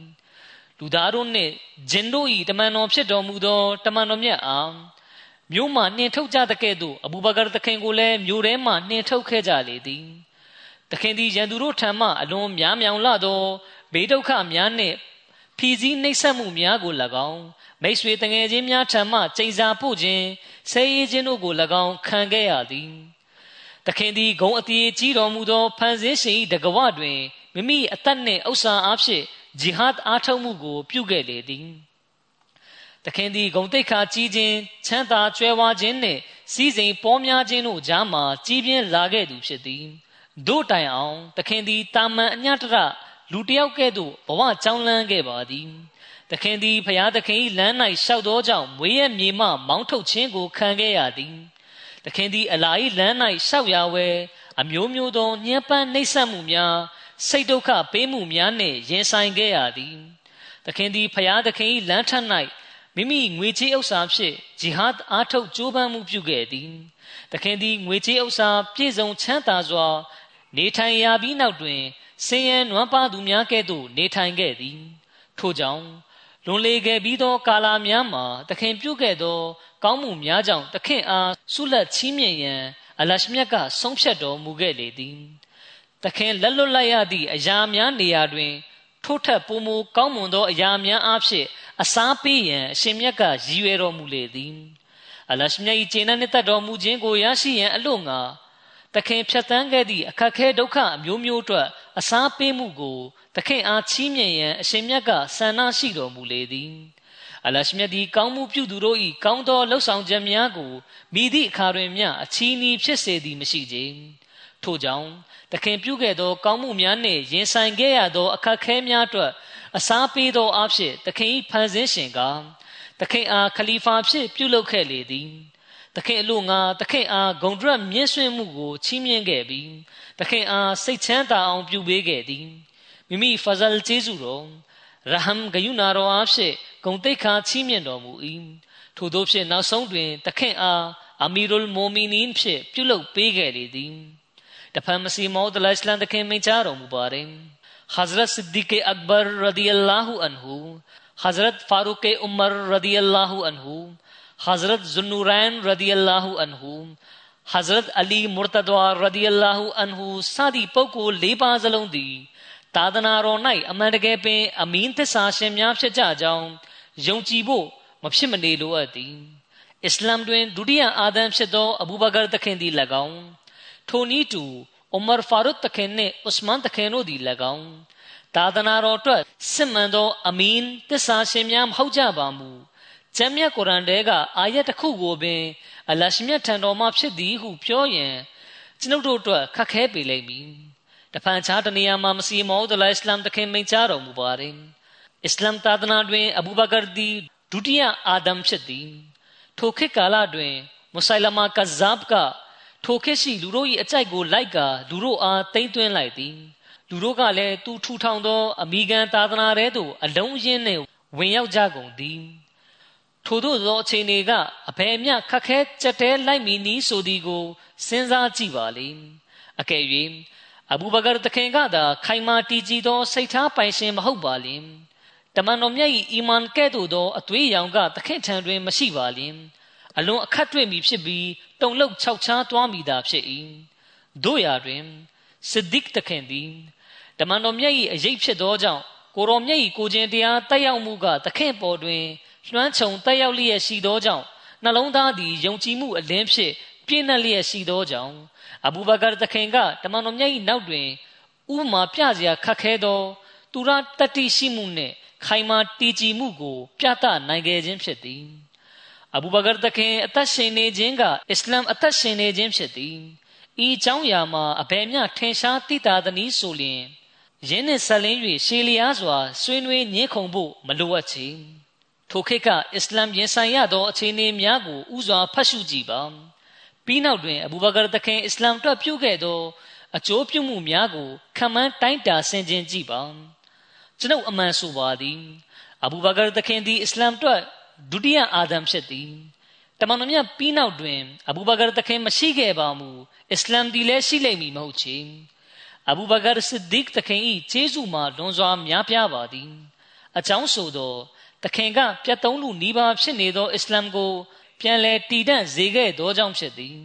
လူသားတို့နှင့်ဂျင်တို့၏တမန်တော်ဖြစ်တော်မူသောတမန်တော်မြတ်အားမြို့မှနှင်ထုတ်ကြတဲ့ကဲ့သို့အဘူဘကာသခင်ကိုလည်းမြို့ထဲမှနှင်ထုတ်ခဲ့ကြလေသည်သခင်သည်ရန်သူတို့ထံမှအလွန်များမြောင်လာသောဘေးဒုက္ခများနှင့်ဖြီးစည်းနှိပ်စက်မှုများကို၎င်းမိတ်ဆွေတငယ်ချင်းများထံမှကျိန်စာပို့ခြင်းဆဲရေးခြင်းတို့ကို၎င်းခံခဲ့ရသည်သခင်သည်ဂုံအတီးကြီးတော်မူသောဖန်ဆင်းရှင်၏တကဝတွင်မိမိအသက်နှင့်ဥစ္စာအဖြစ် ဂျီဟတ်အားထုတ်မှုကို ပြုခဲ့လေသည်သခင်သည်ဂုံတိတ်ခါကြီးခြင်းချမ်းသာကြွယ်ဝခြင်းနှင့်စီးစိမ်ပေါ်များခြင်းတို့ကြားမှာကြီးပြင်းလာခဲ့သူဖြစ်သည်တို့တိုင်အောင်သခင်သည်တာမန်အညတရလူတယောက်ကဲ့သို့ဘဝကြောင်းလန်းခဲ့ပါသည်သခင်သည်ဖျားသခင်၏လမ်း၌ရှောက်သောကြောင့်မွေးရမြေမှမောင်းထုတ်ခြင်းကိုခံခဲ့ရသည်သခင်သည်အလာ၏လမ်း၌ရှောက်ရဝဲအမျိုးမျိုးသောညှဉ်းပန်းနှိပ်စက်မှုများ စိတ်ဒုက္ခပေးမှုများနှင့်ရင်ဆိုင်ခဲ့ရသည်သခင်သည်ဖျားသခင်၏လမ်းထက်၌မိမိငွေချေးဥစ္စာဖြင့်ဂျီဟတ်အားထုတ်ကြိုးပမ်းမှုပြုခဲ့သည်သခင်သည်ငွေချေးဥစ္စာပြည့်စုံချမ်းသာစွာ နေထိုင်ရပြီးနောက်တွင်ဆင်းရဲနွမ်းပါသူများကဲ့သို့နေထိုင်ခဲ့သည်ထို့ကြောင့်လွန်လေခဲ့ပြီးသောကာလများမှာသခင်ပြုခဲ့သော ကောင်းမှုများကြောင့်သခင်အားဆုလက်ချီးမြှင့်ရန်အလရှမြတ်ကဆုံးဖြတ်တော်မူခဲ့လေသည် သခင်လက်လွတ်လိုက်ရသည့်အရာများနေရာတွင် ထို့ထက်ပိုမိုကောင်းမွန်သောအရာများအဖြစ်အစားပေးရန်အရှင်မြတ်ကရည်ရွယ်တော်မူလေသည်အလရှမြတ်၏ကျေနပ်နှစ်သက်တော်မူခြင်းကိုရရှိရန်အလို့ငါတခင်ဖြတ်တန်းခဲ့သည့်အခက်ခဲဒုက္ခအမျိုးမျိုးအတွက်အစားပေးမှုကိုတခင်အားချီးမြှင့်ရန်အရှင်မြတ်ကဆန္ဒရှိတော်မူလေသည်အလရှမြတ်သည်ကောင်းမှုပြုသူတို့၏ကောင်းသောလှုပ်ဆောင်ချက်များကိုမိသည့်အခါတွင်မျှအချီးနှီးဖြစ်စေသည်မရှိကြ ထို့ကြောင့်သခင်ပြုခဲ့သော ကောင်းမှုများနှင့်ရင်ဆိုင်ခဲ့ရသော အခက်ခဲများအတွက်အစားပေးသောအဖြစ်သခင်၏ဖန်ဆင်းရှင်ကသခင်အားခလီဖာဖြစ်ပြုလုပ်ခဲ့လေသည်သခင်အလို့ငါသခင်အားဂုံဒရက်မြင့်ဆွင့်မှုကိုချီးမြှင့်ခဲ့ပြီးသခင်အားစိတ်ချမ်းသာအောင်ပြုပေးခဲ့သည်မိမိဖဇလ်ကျေးဇူးတော်ရဟမ်ဂယုနာတော်အားဖြင့်ဂုံတိတ်ခါချီးမြှင့်တော်မူ၏ထို့သောဖြင့်နောက်ဆုံးတွင်သခင်အားအမီရုလ်မိုမီနင်းဖြင့်ပြုလုပ်ပေးခဲ့လေသည် دفعہ مسیح موت علیہ السلام رکھے میں چاروں တစ်ဖန်မစီမောဒလအစ္စလမ်တခင်မိချတော်မူပါတယ် حضرت صدیق اکبر رضی اللہ عنہ حضرت فاروق عمر رضی اللہ عنہ حضرت زنورین رضی اللہ عنہ حضرت علی مرتدوار رضی اللہ عنہ سادی پوکو لے پاز لوں دی تادنا رو نائی امن گے پہ امین تے ساشے میاب سے جا جاؤں یوں چی بو چیبو مبشم نیلو آتی اسلام دوین دوڑیاں آدم سے دو ابو بگر دکھیں دی لگاؤں ထိုနည်းတူဥမာဖာရုတ်တခင်နှင့်ဥစမန်တခင်တို့သည်၎င်းသာသနာတော်အတွက်စစ်မှန်သောအမင်းသစ္စာရှင်များမဟုတ်ကြပါမူကျမ်းမြတ်ကုရ်အန်ထဲကအာယတ်တစ်ခုကိုပင်အလရှမြတ်ထံတော်မှဖြစ်သည်ဟုပြောရင်ကျွန်ုပ်တို့အတွက်ခက်ခဲပေလိမ့်မည်တဖန်ခြားတနေရာမှာမစီမောဒလာအစ္စလာမ်တခင်မိန့်ကြားတော်မူပါတယ်အစ္စလာမ်သာသနာတွင် အဘူဘကာသည်ဒုတိယအာဒမ်ဖြစ်သည်ထိုခေတ်ကာလတွင်မုဆိုင်လမာကဇာဘ်က ထိုခေတ်ရှိလူတို့၏အကြိုက်ကိုလိုက်ကာလူတို့အားတိမ့်သွင်းလိုက်သည်လူတို့ကလည်းသူထူထောင်သောအမိကန်သာသနာထဲသို့အလုံးရင်းနှင့်ဝင်ရောက်ကြကုန်သည်ထို့သောသောအချိန်တွေကအဘယ်မျှခက်ခဲကြက်တဲလိုက်မည်နည်းဆိုသည်ကိုစဉ်းစားကြည့်ပါလေအကယ်၍အဘူဘကာတခင်ကသာခိုင်မာတည်ကြည်သောစိတ်ထားပိုင်ရှင်မဟုတ်ပါလင်တမန်တော်မြတ်၏အီမန်ကဲ့သို့သောအသွေးရောင်ကသခင်ထံတွင်မရှိပါလင် အလွန်အခက်တွေ့မည်ဖြစ်ပြီးတုံလုတ်ခြောက်ခြားသွားမိတာဖြစ်၏တို့ရာတွင်စစ်ဒစ်တခင်သည်တမန်တော်မြတ်၏အရေးဖြစ်သောကြောင့်ကိုတော်မြတ်၏ကိုခြင်းတရားတက်ရောက်မှုကသခင်ပေါ်တွင်လွှမ်းခြုံတက်ရောက်လျက်ရှိသောကြောင့်နှလုံးသားသည်ယုံကြည်မှုအလင်းဖြင့်ပြည့်နှက်လျက်ရှိသောကြောင့်အဘူဘကာသခင်ကတမန်တော်မြတ်၏နောက်တွင်ဥပမာပြစရာခက်ခဲသော သူရတတ္တိရှိမှုနှင့်ခိုင်မာတည်ကြည်မှုကို ပြသနိုင်ခဲ့ခြင်းဖြစ်သည် အဘူဘကာတခင်အသက်ရှင်နေခြင်းကအစ္စလာမ်အသက်ရှင်နေခြင်းဖြစ်သည်ဤเจ้าရာမှာအဘယ်မျှထင်ရှားသိတာသနည်းဆိုလျင်ရင်းနှင့်ဆက်လင်း၍ရှေလျားစွာဆွေးနွေးညှင်းခုန်ဖို့မလိုအပ်ချေထိုခေတ်ကအစ္စလာမ်ရင်ဆိုင်ရသောအခြေအနေများကိုဥစွာဖတ်ရှုကြည့်ပါပြီးနောက်တွင်အဘူဘကာတခင်အစ္စလာမ်တွက်ပြုခဲ့သောအကျိုးပြုမှုများကိုခံမှန်းတိုင်းတာဆင်ခြင်ကြည့်ပါကျွန်ုပ်အမှန်ဆိုပါသည်အဘူဘကာတခင်သည်အစ္စလာမ်တွက် ဒုတိယအာဒမ်ဖြစ်သည်တမန်တော်မြတ်ပြီးနောက်တွင် အဘူဘကာတခင်မရှိခဲ့ပါမူအစ္စလာမ်ဒီလည်းရှိလိမ့်မည်မဟုတ်ချေအဘူဘကာဆစ်ဒီကတခင်၏ကျေးဇူးမှာလွန်စွာများပြားပါသည်အကြောင်းဆိုသောတခင်ကပြတ်သုံးလူနီးပါးဖြစ်နေသောအစ္စလာမ်ကို ပြန်လည်တည်တံ့စေခဲ့သောကြောင့်ဖြစ်သည်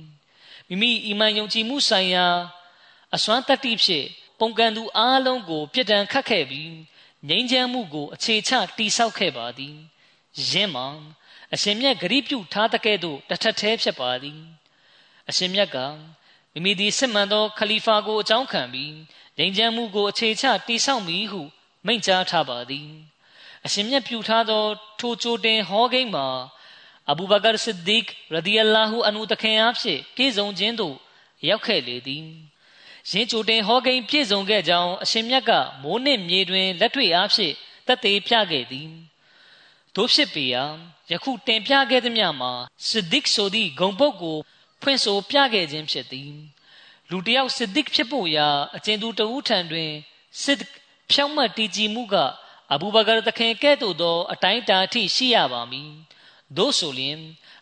မိမိအီမန်ယုံကြည်မှုဆိုင်ရာအစွမ်းတတ္တိဖြင့်ပုံကံသူအားလုံးကို ပြစ်ဒဏ်ခတ်ခဲ့ပြီးငြိမ်းချမ်းမှုကို အခြေချတိဆောက်ခဲ့ပါသည် ယင်းမှာအရှင်မြတ်ဂရိပြုထားတဲ့ကဲ့သို့တထက်သေးဖြစ်ပါသည်အရှင်မြတ်ကမိမိဒီစစ်မှန်သောခလီဖာကိုအကြောင်းခံပြီးငြိမ်းချမ်းမှုကိုအခြေချတိဆောက်မည်ဟုမိန့်ကြားထားပါသည်အရှင်မြတ်ပြုထားသော ထိုကြိုတင်ဟောကိန်းမှာအဘူဘကာဆစ်ဒီကရဒီအလာဟူအန်ဟူတခင်အားဖြင့်ပြည့်စုံခြင်းသို့ရောက်ခဲ့လေသည်ရင်းကြိုတင်ဟောကိန်းပြည့်စုံခဲ့ကြောင်းအရှင်မြတ်ကမိုးနှင့်မြေတွင်လက်တွေ့အားဖြင့်တသက်ပြခဲ့သည် တို့ဖြစ်ပေရာယခုတင်ပြခဲ့သည်များမှာဆစ်ဒစ်ဆိုသည့်ဂုံပုတ်ကိုဖွင့်ဆိုပြခဲ့ခြင်းဖြစ်သည်လူတယောက်ဆစ်ဒစ်ဖြစ်ဖို့ရာအကျဉ်သူတဦးထံတွင်စစ်ဖြောင့်မတ်တည်ကြည်မှုကအဘူဘကာတခင်ကဲ့သို့သော အတိုင်းတာအထိရှိရပါမည်သို့ဆိုလျှင်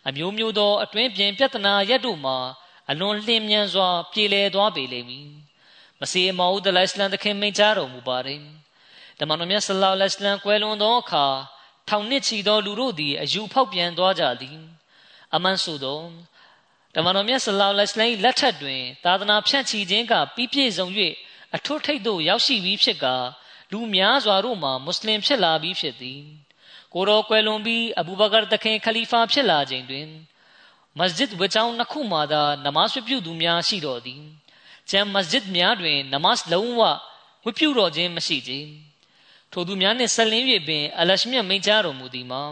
အမျိုးမျိုးသောအတွင်းပြင်ပြဿနာရက်တို့မှာအလွန်လျင်မြန်စွာပြေလည်သွားပေလိမ့်မည်မစီမောဦးဒလိုင်စလန်တခင်မိန့်ကြားတော်မူပါတယ်တမန်တော်မြတ်ဆလောလ္လဟ်အလိုင်းကွယ်လွန်သောအခါ ထောင်နှစ်ချီသောလူတို့သည်အယူဖောက်ပြန်သွားကြသည်အမှန်ဆိုသောတမန်တော်မြတ်ဆလောလ္လဟ်အလိုင်းလက်ထက်တွင် သာသနာဖြန့်ချီခြင်းကပြီးပြည့်စုံ၍အထွတ်ထိပ်သို့ရောက်ရှိပြီးဖြစ်ကာလူများစွာတို့မှာမွတ်စလင်ဖြစ်လာပြီးဖြစ်သည်ကိုတော်ကွယ်လွန်ပြီးအဘူဘကာတခင်ခလီဖာဖြစ်လာချိန်တွင်မစဂျစ်ဝကျောင်းနှစ်ခုမှာသာနမတ်ပြုသူများရှိတော်သည်ကျမ်းမစဂျစ်များတွင်နမတ်လုံးဝဝပြုတော်ခြင်းမရှိကြ ထိုသူများနှင့်ဆက်လင်း၍ပင်အလရှမြတ်မိန့်ကြားတော်မူသည်မှာ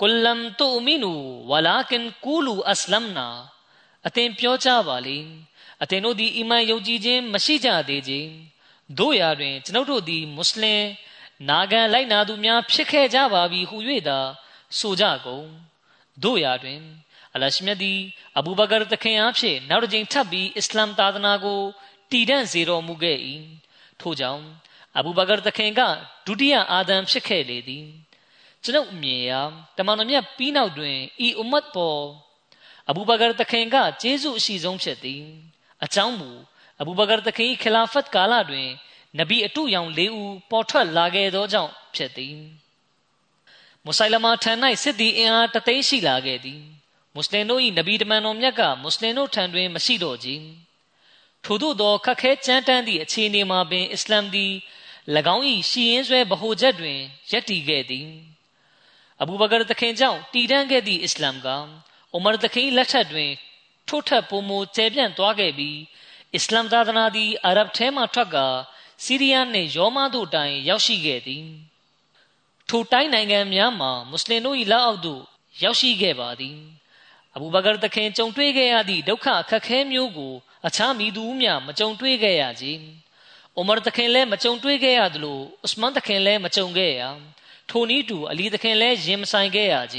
ကုလမ်တူမီနူဝလာကင်ကူလူအစ္စလမ်နာအသင်ပြောကြပါလေအသင်တို့သည်အီမန်ယုံကြည်ခြင်းမရှိကြသေးခြင်းတို့ရာတွင်ကျွန်ုပ်တို့သည်မွတ်စလင်နာဂန်လိုက်နာသူများဖြစ်ခဲ့ကြပါပြီဟု၍သာဆိုကြကုန်တို့ရာတွင်အလရှမြတ်သည်အဘူဘကာတခင်အားဖြင့်နောက်တစ်ကြိမ်ထပ်ပြီးအစ္စလာမ်သာသနာကိုတည်တံ့စေတော်မူခဲ့၏ထို့ကြောင့် အဘူဘကာတခင်ကဒုတိယအာဒမ်ဖြစ်ခဲ့လေသည်ကျွန်ုပ်အမြင်အရတမန်တော်မြတ်ပြီးနောက်တွင်ဤအွမတ်ပေါ်အဘူဘကာတခင်ကကျေးဇူးအရှိဆုံးဖြစ်သည်အကြောင်းမူအဘူဘကာတခင်ခလာဖတ်ကာလတွင်နဗီအတုရောင်၄ဦးပေါ်ထွက်လာခဲ့သောကြောင့်ဖြစ်သည်မုဆိုင်လမာထံ၌စစ်သည်အင်အားတသိန်းရှိလာခဲ့သည်မွတ်စလင်တို့၏နဗီတမန်တော်မြတ်ကမွတ်စလင်တို့ထံတွင်မရှိတော့ကြထို့သောသောခက်ခဲကြမ်းတမ်းသည့်အခြေအနေမှာပင်အစ္စလာမ်သည်၎ င်း၏ရှီရင်ဆွဲဗဟိုချက်တွင်ယက်တည်ခဲ့သည်အဘူဘကာတခင်ကြောင့်တည်တံ့ခဲ့သည့်အစ္စလာမ်ကအိုမာတခင်လက်ထက်တွင်ထို့ထက်ပိုမိုကျယ်ပြန့်သွားခဲ့ပြီးအစ္စလာမ်သာသနာသည်အာရဗ်ထဲမှထွက်ကာစီးရီးယားနှင့်ယောမတို့တိုင်ရောက်ရှိခဲ့သည်ထိုတိုင်းနိုင်ငံများမှာမွတ်စလင်တို့၏လက်အောက်သို့ရောက်ရှိခဲ့ပါသည်အဘူဘကာတခင်ကြုံတွေ့ခဲ့ရသည့်ဒုက္ခအခက်ခဲမျိုးကိုအခြားမိသူမျှမကြုံတွေ့ခဲ့ရကြ။ အိုမာတခင်လည်းမကြုံတွေ့ခဲ့ရသလိုဥစမန်တခင်လည်းမကြုံခဲ့ရ။ထိုနည်းတူအလီတခင်လည်းရင်မဆိုင်ခဲ့ရကြ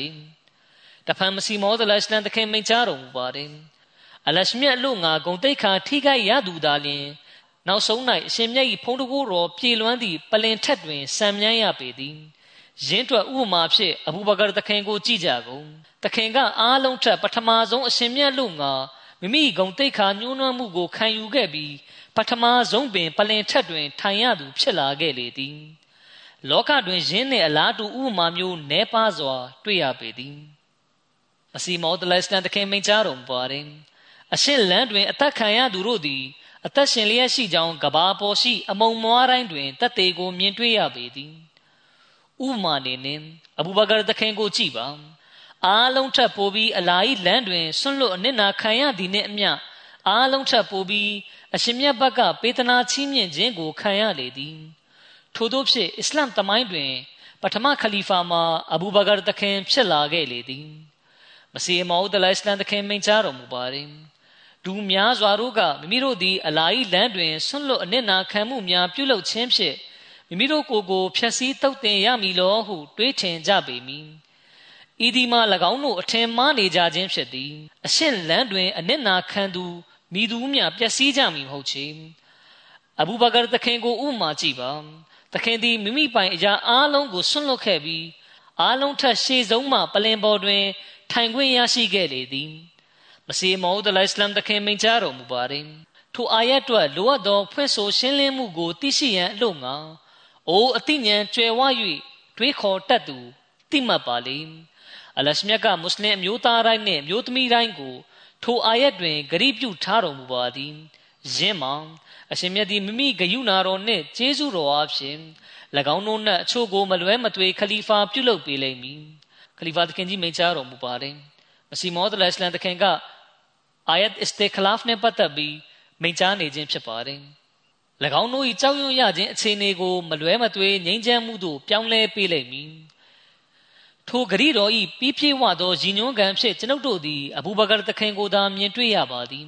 ။တဖန်မစီမောဒလအစ္စလမ်တခင်မိန့်ကြားတော်မူပါတယ်။အလရှမြတ်လို့ငါဂုံတိတ်ခါထိခိုက်ရသူသာလျှင်နောက်ဆုံး၌အရှင်မြတ်၏ဖုံးတကိုးတော်ပြေလွမ်းသည့်ပလင်ထက်တွင်ဆံမြန်းရပေသည်။ရင်းတွက်ဥပမာဖြင့်အဘူဘကာတခင်ကိုကြည့်ကြကုန်။တခင်ကအားလုံးထက်ပထမဆုံးအရှင်မြတ်လို့ငါမိမိဂုံတိတ်ခါညှိုးနှွမ်းမှုကိုခံယူခဲ့ပြီး ပထမဆုံးပင်ပလင်ထက်တွင် ထိုင်ရသူ ဖြစ်လာခဲ့လေသည်လောကတွင်ယင်းနှင့်အလားတူဥပမာမျိုးနဲပါစွာ တွေ့ရပေသည်အစီမောတလက်စတန်တခင်မိန်ကြားတော်မူပါတယ်အရှင်လန်းတွင် အသက်ခံရသူတို့သည်အသက်ရှင်လျက်ရှိကြောင်းကဘာပေါ်ရှိ အမုံမွားတိုင်းတွင်တက်သေးကိုမြင်တွေ့ရပေသည်ဥမာနေနှင့်အဘူဘကာတခင်ကိုကြည့်ပါအားလုံးထပ်ပိုပြီးအလာဤလမ်းတွင်ဆွန့်လွတ်အနစ်နာခံရသည်နှင့်အမျှအားလုံးထပ်ပိုပြီး အရှင်မြတ်ဘက်ကပေးသနာချီးမြှင့်ခြင်းကိုခံရလေသည်ထို့သောဖြင့်အစ္စလမ်တမိုင်းတွင် ပထမခလီဖာမှာအဘူဘကာတခင်ဖြစ်လာခဲ့လေသည်မစီမောဒ်လအစ္စလမ်တခင်မိန့်ကြားတော်မူပါသည်ဒူများစွာတို့ကမိမိတို့သည်အလာဤလမ်းတွင်ဆွန့်လွတ်အနစ်နာခံမှုများပြုလုပ်ခြင်းဖြင့်မိမိတို့ကိုယ်ကိုဖျက်ဆီးတုတ်တင်ရမည်လောဟုတွေးထင်ကြပေမည်ဤဒီမှာ၎င်းတို့အထင်မှားနေကြခြင်းဖြစ်သည်အရှင်းလန်းတွင်အနစ်နာခံသူ မိသူမြပျက်စီးကြမည်မဟုတ်ချေအဘူဘကာတခင်ကိုဥမာကြည့်ပါတခင်သည်မိမိပိုင်အရာအားလုံးကိုဆွန့်လွတ်ခဲ့ပြီးအားလုံးထက်ရှေ့ဆုံးမှပလင်ပေါ်တွင် ထိုင်ခွင့်ရရှိခဲ့လေသည်မစီမောဒလအစ္စလမ်တခင်မိန့်ကြားတော်မူပါသည်ထိုအာယတ်အတွက်လိုအပ်သောဖွင့်ဆိုရှင်းလင်းမှုကိုသိရှိရန်အလို့ငါအိုးအသိဉာဏ်ကျွယ်ဝ၍တွေးခေါ်တတ်သူသိမှတ်ပါလေအလရှမြတ်ကမွတ်စလင်အမျိုးသားတိုင်းနှင့်မျိုးသမီးတိုင်းကို ထိုအာယတ်တွင်ဂရိပြုထားတော်မူပါသည်ယင်းမှာအရှင်မြတ်သည်မိမိဂယုဏတော်နှင့်ကျေးဇူးတော်အဖြစ်၎င်းတို့နှင့်အချို့ကိုမလွဲမသွေခလီဖာပြုလုပ်ပေးလိမ့်မည်ခလီဖာသခင်ကြီးမိန့်ကြားတော်မူပါတယ်မစီမောဒ်လစ္စလမ်သခင်ကအာယတ်အစ္စတေခလာဖ်နဲ့ပတ်သက်ပြီးမိန့်ကြားနေခြင်းဖြစ်ပါတယ်၎င်းတို့၏ကြောက်ရွံ့ရခြင်းအခြေအနေကိုမလွဲမသွေငြိမ်းချမ်းမှုသို့ပြောင်းလဲပေးလိမ့်မည် ထိုဂရိတော်ဤပြီးပြည့်ဝသောရည်ညွှန်းကံဖြင့်ကျွန်ုပ်တို့သည်အဘူဘကာတခင်ကိုသာမြင်တွေ့ရပါသည်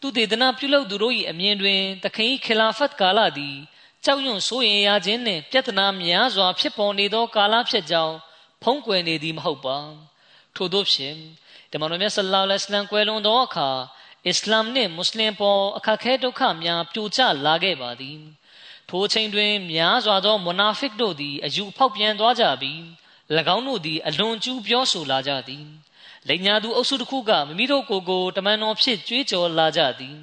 သူတေသနာပြုလုပ်သူတို့၏အမြင်တွင်တခင်၏ခလာဖတ်ကာလသည်ကြောက်ရွံ့ဆိုးရင်ရခြင်းနှင့်ပြဿနာများစွာဖြစ်ပေါ်နေသောကာလဖြစ်ကြောင်းဖုံးကွယ်နေသည်မဟုတ်ပါထို့သောဖြင့်တမန်တော်မြတ်ဆလ္လာလဟ်အလိုင်းကွယ်လွန်သောအခါအစ္စလာမ်နှင့်မွတ်စလင်ပေါ်အခက်ခဲဒုက္ခများပြိုကျလာခဲ့ပါသည်ထိုအချိန်တွင်များစွာသောမွနာဖစ်တို့သည်အယူဖောက်ပြန်သွားကြပြီး၎ င်းတို့သည်အလွန်ကျူးပြောဆိုလာကြသည်လိန်ညာသူအုပ်စုတစ်ခုကမိမိတို့ကိုယ်ကိုတမန်တော်ဖြစ်ကြွေးကြော်လာကြသည်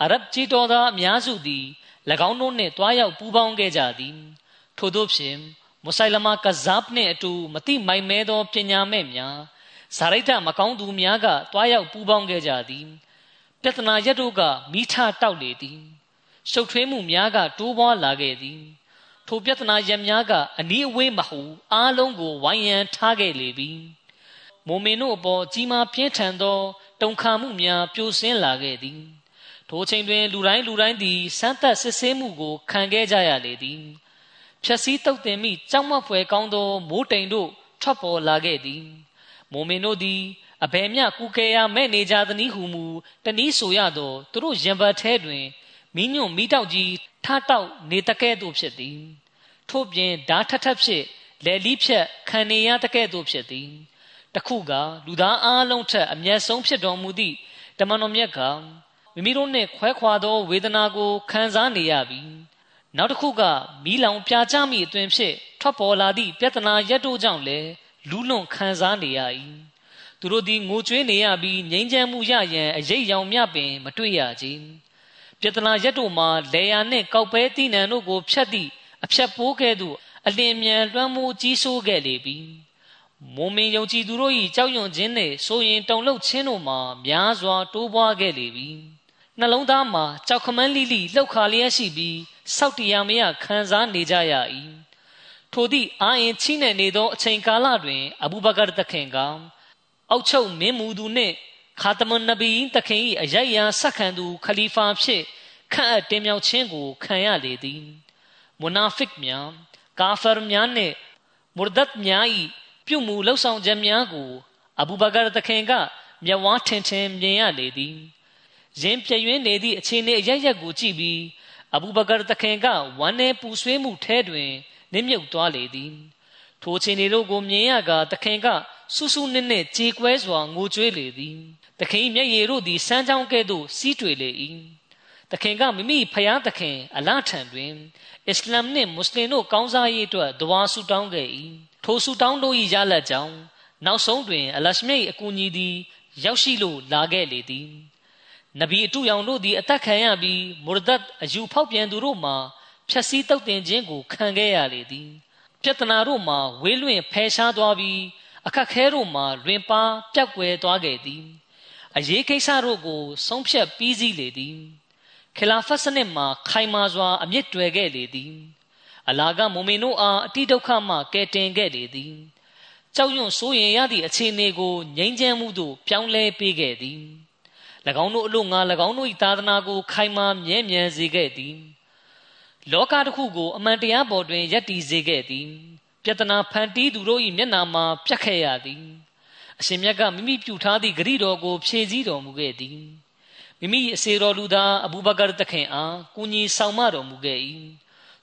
အာရဗ်ကြီးတော်သားအများစုသည်၎င်းတို့နှင့်တွားရောက်ပူးပေါင်းခဲ့ကြသည်ထို့သောဖြင့်မုဆိုင်လမာကဇပ်နှင့်အတူမတိမိုင်မဲသောပညာမဲ့များဇာရိတမကောင်းသူများကတွားရောက်ပူးပေါင်းခဲ့ကြသည်ပြဿနာရက်တို့ကမိထတောက်လေသည်ရှုပ်ထွေးမှုများကတိုးပွားလာခဲ့သည် ထိုပြဿနာရများကအနီးအဝေးမဟုအားလုံးကိုဝိုင်းရန်ထားခဲ့လေပြီမိုမင်တို့အပေါ်ကြီးမားပြင်းထန်သောတုန်ခါမှုများပြိုဆင်းလာခဲ့သည်ထိုချိန်တွင်လူတိုင်းလူတိုင်းသည်စမ်းသပ်စစ်ဆေးမှုကိုခံခဲ့ကြရလေသည်ဖြက်စီးတုတ်တင်မိကြောက်မဖွယ်ကောင်းသောမိုးတိမ်တို့ထွက်ပေါ်လာခဲ့သည်မိုမင်တို့သည်အဘယ်မျှကူကဲရမဲ့နေကြသနည်းဟုမူတနည်းဆိုရသောသူတို့ရင်ပတ်ထဲတွင်မိညွန့်မိတောက်ကြီး ထတောက်နေတကဲ့သို့ဖြစ်သည် ထို့ပြင်ဓာထထဖြစ်လယ်လီးဖြက်ခံနေရတကဲ့သို့ဖြစ်သည်တခုကလူသားအားလုံးထက်အမျက်ဆုံးဖြစ်တော်မူသည့်တမန်တော်မြတ်ကမိမိတို့နှင့်ခွဲခွာသောဝေဒနာကိုခံစားနေရပြီးနောက်တစ်ခုကမီးလောင်ပြာကျမိအသွင်ဖြင့်ထွက်ပေါ်လာသည့်ပြဿနာရက်တို့ကြောင့်လည်းလူးလွန်ခံစားနေရ၏သူတို့သည်ငိုကြွေးနေရပြီးငြိမ်းချမ်းမှုရရန်အရေးရောင်မြပင် မတွေ့ရကြ ပြဿနာရက်တို့မှာလေယာနှင့်ကောက်ပဲတိနံတို့ကိုဖြတ်သည့်အဖြတ်ပိုးကဲ့သို့အလင်းမြန်လွှမ်းမိုးကြီးဆိုးခဲ့လေပြီမုံမင်ယုံကြည်သူတို့၏ကြောက်ရွံ့ခြင်းနှင့်ဆိုရင်တုန်လှုပ်ခြင်းတို့မှာများစွာတိုးပွားခဲ့လေပြီနှလုံးသားမှာကြောက်ခမန်းလိလိလှုပ်ခါလျက်ရှိပြီးစောက်တရားမရခံစားနေကြရ၏ထိုသည့်အာရင်ချိနေနေသောအချိန်ကာလတွင် အဘူဘကာတခင်ကအောက်ချုပ်မင်းမူသူနှင့် ခါတမန်နဗီတခင်၏အယက်ရန်ဆက်ခံသူခလီဖာဖြစ်ခန့်အပ်တင်မြှောက်ခြင်းကိုခံရလေသည်မူနာဖစ်များကာဖာများနှင့်မူဒတ်များ၏ပြုမှုလှုပ်ဆောင်ချက်များကို အဘူဘကာတခင်ကမျက်ဝါးထင်ထင်မြင်ရလေသည်ရင်းပြည့်ရွင်းနေသည့်အခြေအနေအရရက်ကိုကြည့်ပြီးအဘူဘကာတခင်ကဝမ်းနေပူဆွေးမှုထဲတွင်နစ်မြုပ်သွားလေသည်ထိုအခြေအနေတို့ကိုမြင်ရကတခင်ကဆူဆူနစ်နစ်ကြေကွဲစွာငိုကြွေးလေသည် တခင်မျက်ရည်တို့သည်စမ်းချောင်းကဲ့သို့စီးတွေ့လေ၏တခင်ကမိမိဖျားသခင်အလထံတွင်အစ္စလာမ်နှင့်မွတ်စလင်တို့ကောင်းစားရေးအတွက်ဒဝါဆူတောင်းခဲ့၏ထိုဆူတောင်းတို့၏ရလဒ်ကြောင့်နောက်ဆုံးတွင်အလရှမိတ်အကူအညီသည်ရောက်ရှိလို့လာခဲ့လေသည်နဗီအတူရောင်တို့သည်အသက်ခံရပြီးမူရဒတ်အယူဖောက်ပြန်သူတို့မှာဖြက်စီးတုတ်တင်ခြင်းကိုခံခဲ့ရလေသည်ပြဿနာတို့မှာဝေးလွင့်ဖယ်ရှားသွားပြီးအခက်ခဲတို့မှာလွင်ပါပြက်ကွယ်သွားခဲ့သည် အရေးကိစ္စတို့ကို ဆုံးဖြတ်ပြီးစီးလေသည်ခလာဖတ်စနစ်မှာခိုင်မာစွာအမြင့်တွယ်ခဲ့လေသည်အလာကမုံမင်တို့အားအတိဒုက္ခမှကယ်တင်ခဲ့လေသည်ကြောက်ရွံ့ဆိုးရင်ရသည့်အခြေအနေကိုငြိမ်းချမ်းမှုသို့ပြောင်းလဲပေးခဲ့သည်၎င်းတို့အလို့ငါ၎င်းတို့၏သာသနာကို ခိုင်မာမြဲမြံစေခဲ့သည် လောကတစ်ခုကိုအမှန်တရားပေါ်တွင်ယက်တည်စေခဲ့သည် ပြတနာဖန်တီးသူတို့၏မျက်နာမှာပြတ်ခဲ့ရသည် အရှင်မြတ်ကမိမိပြုထားသည့်ဂရိတော်ကိုဖြည့်ဆည်းတော်မူခဲ့သည်မိမိအစေတော်လူသားအဘူဘကာတခင်အားကူညီဆောင်မတော်မူခဲ့၏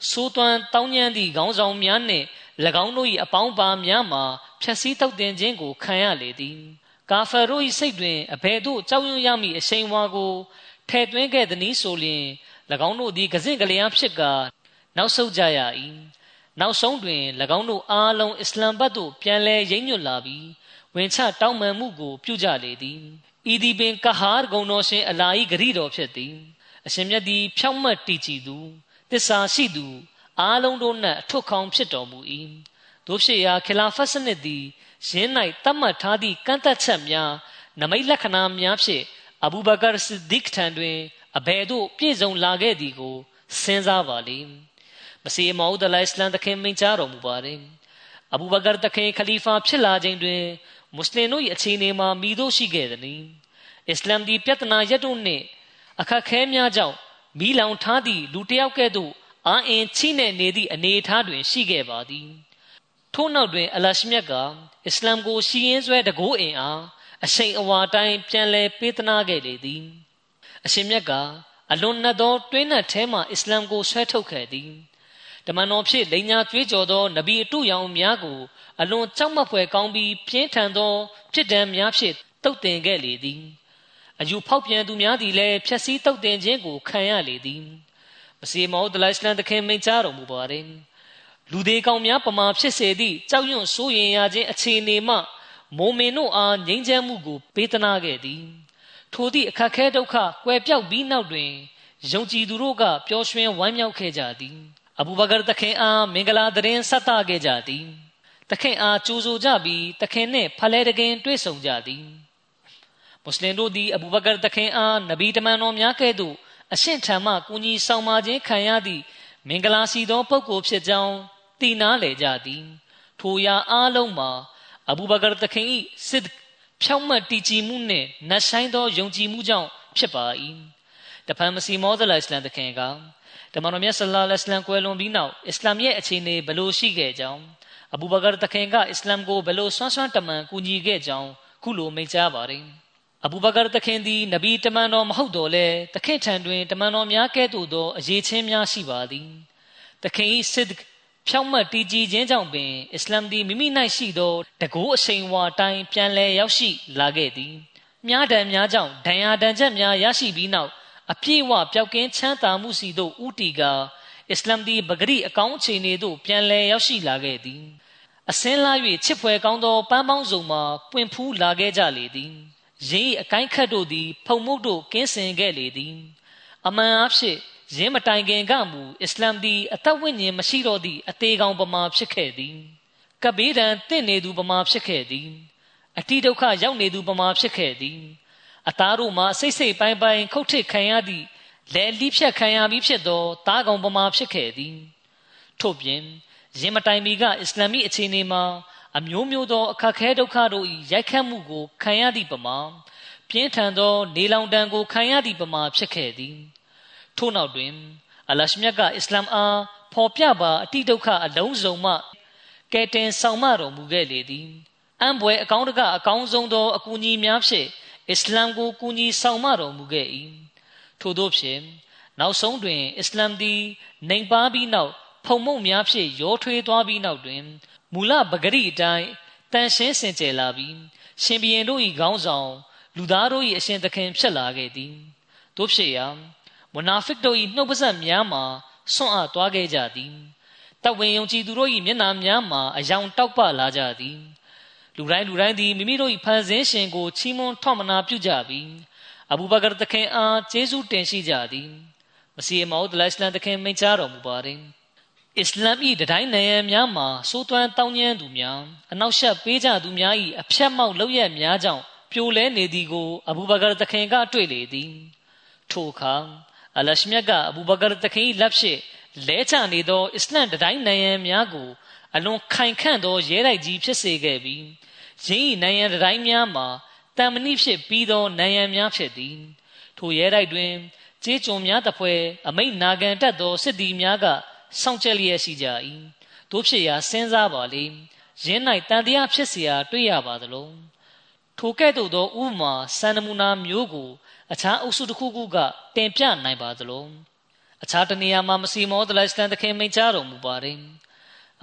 ဆိုးသွမ်းတောင်းညံသည့်ခေါင်းဆောင်များနှင့်၎င်းတို့၏အပေါင်းပါများမှာဖြက်စီးတောက်တင်ခြင်းကိုခံရလေသည်ကာဖာတို့၏စိတ်တွင်အဘယ်သို့ကြောက်ရွံ့ရမည့်အရှိန်ဝါကိုထဲ့သွင်းခဲ့သည်နည်းဆိုလျှင်၎င်းတို့သည်ကစင့်ကလျားဖြစ်ကာနောက်ဆုတ်ကြရ၏နောက်ဆုံးတွင်၎င်းတို့အားလုံးအစ္စလမ်ဘတ်သို့ပြန်လည်ရိမ့်ညွတ်လာပြီး ဝင်ချတောင်းပန်မှုကိုပြုကြလေသည်ဤသည်ပင်ကဟာဂုံတော်ရှင်အလာဤဂရိတော်ဖြစ်သည်အရှင်မြတ်သည်ဖြောင့်မတ်တည်ကြည်သူတစ္ဆာရှိသူအားလုံးတို့၌အထွတ်ခေါင်းဖြစ်တော်မူ၏တို့ဖြစ်ရာခလာဖတ်စနစ်သည်ယင်း၌တတ်မှတ်ထားသည့်ကန့်သက်ချက်များနမိတ်လက္ခဏာများဖြင့်အဘူဘကာဆစ်ဒီကထံတွင်အဘယ်သို့ပြည့်စုံလာခဲ့သည်ကိုစဉ်းစားပါလိမ့်မစီမောဒလိုင်စလမ်တခင်မိန့်ကြားတော်မူပါတယ်အဘူဘကာတခင်ခလီဖာဖြစ်လာခြင်းတွင် မွတ်စလင်တို့၏အခြေအနေမှာမိတို့ရှိခဲ့သည်။အစ္စလာမ်ဒီပြဿနာရက်တို့နှင့်အခက်ခဲများကြောင့်မိလောင်ထားသည့်လူတစ်ယောက်ကဲ့သို့အာအင်ချိနေနေသည့်အနေအထားတွင် ရှိခဲ့ပါသည်။ထို့နောက်တွင် အလရှမြတ်ကအစ္စလာမ်ကိုရှီရင်ဆွဲတကိုးအင်အားအရှိန်အဝါတိုင်းပြန်လည်ပေးသနာခဲ့လေသည်။အရှင်မြတ်ကအလွန်နတ်သောတွင်းနတ်ထဲမှအစ္စလာမ်ကိုဆွဲထုတ်ခဲ့သည်။ တမန်တော်ဖြစ်လိန်ညာကြွေးကြော်သောနဗီအတုရောင်များကိုအလွန်ကြောက်မက်ဖွယ်ကောင်းပြီးပြင်းထန်သောဖြစ်ဒဏ်များဖြင့်တုတ်တင်ခဲ့လေသည်အယူဖောက်ပြန်သူများသည်လည်းဖြက်စီးတုတ်တင်ခြင်းကိုခံရလေသည်မစီမောဒလိုင်စလန်တခင်မိန့်ကြားတော်မူပါတယ်လူသေးကောင်များပမာဖြစ်စေသည့်ကြောက်ရွံ့ဆိုးရင်ရခြင်းအခြေအနေမှမိုမင်တို့အားငြိမ်းချမ်းမှုကိုပေးသနာခဲ့သည်ထိုသည့်အခက်ခဲဒုက္ခကွယ်ပြောက်ပြီးနောက်တွင်ယုံကြည်သူတို့ကပျော်ရွှင်ဝမ်းမြောက်ခဲ့ကြသည် အဘူဘကာတခင်အားမင်္ဂလာသတင်းဆက်သခဲ့ကြသည်တခင်အားကြိုးဆိုကြပြီးတခင်နှင့်ဖလဲတခင်တွေ့ဆုံကြသည်မွတ်စလင်တို့သည်အဘူဘကာတခင်အားနဗီတမန်တော်များကဲ့သို့အရှင့်ထံမှကူညီဆောင်မခြင်းခံရသည့်မင်္ဂလာစီသောပုဂ္ဂိုလ်ဖြစ်ကြောင်းသိနာလေကြသည် ထိုရာအားလုံးမှာအဘူဘကာတခင်၏စစ်ဖြောင့်မတ်တည်ကြည်မှုနှင့်နှဆိုင်သောယုံကြည်မှုကြောင့်ဖြစ်ပါ၏တဖန်မစီမောဇလာအစ္စလမ်တခင်က တမန်တော်မြတ်ဆလ္လာလဟ်အလัยဟိဝါစလမ်ကွယ်လွန်ပြီးနောက်အစ္စလာမ်ရဲ့အခြေအနေဘယ်လိုရှိခဲ့ကြောင်းအဘူဘကာတခင်ကအစ္စလာမ်ကိုဘယ်လိုဆွမ်းဆွမ်းတမန်ကူညီခဲ့ကြောင်းခုလိုမိန့်ကြားပါတယ်အဘူဘကာတခင်သည်နဗီတမန်တော်မဟုတ်တော့လဲတခင်ထံတွင်တမန်တော်များကဲ့သို့သောအရေးချင်းများရှိပါသည်တခင်၏စစ်ဖြောင့်မတ်တည်ကြည်ခြင်းကြောင့်ပင်အစ္စလာမ်သည်မိမိ၌ရှိသောတကူအရှိန်ဝါတိုင်းပြန်လည်ရောက်ရှိလာခဲ့သည်မြားတံများကြောင့်ဒဏ်ရာဒဏ်ချက်များရရှိပြီးနောက် အပြည့်အဝပျောက်ကင်းချမ်းသာမှုစီသို့ဥတီကအစ္စလာမ်သည်ပဂရိအကောင်းအခြေအနေသို့ပြန်လည်ရောက်ရှိလာခဲ့သည်အစင်းလာ၍ချစ်ဖွယ်ကောင်းသောပန်းပေါင်းစုံမှာပွင့်ဖူးလာခဲ့ကြလေသည်ရင်းအကိုင်းခတ်တို့သည် ဖုံမှုတို့ကင်းစင်ခဲ့လေသည် အမှန်အဖြစ်ရင်းမတိုင်ခင်ကမူအစ္စလာမ်သည်အသက်ဝိညာဉ်မရှိတော့သည့်အသေးကောင်ပမာဖြစ်ခဲ့သည်ကဘေးဒံတင့်နေသူပမာဖြစ်ခဲ့သည်အတိဒုက္ခရောက်နေသူပမာဖြစ်ခဲ့သည် အသားတို့မှာစိတ်စိတ်ပိုင်းပိုင်းခုတ်ထစ်ခံရသည့်လဲလိဖြတ်ခံရပြီးဖြစ်သောတားကောင်ပမာဖြစ်ခဲ့သည်ထို့ပြင်ရင်မတိုင်မီကအစ္စလာမီအခြေအနေမှာအမျိုးမျိုးသောအခက်ခဲဒုက္ခတို့၏ရိုက်ခတ်မှုကိုခံရသည့်ပမာပြင်းထန်သောနေလောင်တန်ကိုခံရသည့်ပမာဖြစ်ခဲ့သည်ထို့နောက်တွင် အလရှမြတ်ကအစ္စလာမ်အားဖော်ပြပါအတိဒုက္ခအလုံးစုံမှကဲတင်ဆောင်မတော်မူခဲ့လေသည်အံပွဲအကောင်းတကအကောင်းဆုံးသောအကူအညီများဖြင့် အစ္စလာမ်ကိုကူညီဆောင်မတော်မူခဲ့၏ထို့သောဖြင့်နောက်ဆုံးတွင် အစ္စလာမ်သည်နိုင်ပါပြီးနောက်ဖုံမုံများဖြင့်ရောထွေးသွားပြီးနောက်တွင်မူလပဂရိအတိုင်းတန်ရှင်းစင်ကြယ်လာပြီးရှင်ဘီရင်တို့၏ခေါင်းဆောင် လူသားတို့၏အရှင်သခင်ဖြစ်လာခဲ့သည်တို့ဖြစ်ရာမနာဖစ်တို့၏နှုတ်ပါဆက်များမှာဆွန့်အားသွားခဲ့ကြသည်တဝင်ယုံကြည်သူတို့၏မျက်နှာများမှာအယောင်တောက်ပလာကြသည် လူတိုင်းလူတိုင်းသည်မိမိတို့၏ဖန်ဆင်းရှင်ကိုချီးမွမ်းထောက်မနာပြုကြပြီးအဘူဘကာတခင်အားကျေးဇူးတင်ရှိကြသည်မစီမောဒ်လိုင်စလန်တခင်မိန့်ကြားတော်မူပါတယ်အစ္စလာမ်၏တတိုင်းနိုင်ငံများမှာစိုးသွမ်းတောင်းကျမ်းသူများအနောက်ရှက်ပေးကြသူများ၏အဖြတ်မောက်လောက်ရများကြောင့်ပြိုလဲနေသည်ကိုအဘူဘကာတခင်ကတွေ့လေသည်ထိုအခါအလရှမြတ်ကအဘူဘကာတခင်၏လက်ဖြင့်လဲချနေသောအစ္စလမ်တတိုင်းနိုင်ငံများကို အလွန်ခိုင်ခန့်သောရဲတိုက်ကြီးဖြစ်စေခဲ့ပြီးရင်း၏နိုင်ငံတိုင်းများမှာတံမဏိဖြစ်ပြီးသောနိုင်ငံများဖြစ်သည်ထိုရဲတိုက်တွင်ကျေးကျွန်များတပွဲအမိတ်နာခံတတ်သောစစ်သည်များကစောင့်ကြလျက်ရှိကြ၏တို့ဖြစ်ရာစဉ်းစားပါလေရင်း၌တန်တရားဖြစ်เสียတွေ့ရပါသလုံးထိုကဲ့သို့သောဥမာစံနမူနာမျိုးကို အခြားအုပ်စုတစ်ခုခုကတင်ပြနိုင်ပါသလုံးအခြားတနေရာမှာမစီမောဒလိုင်စတန်တခင်မိန့်ကြားတော်မူပါတယ်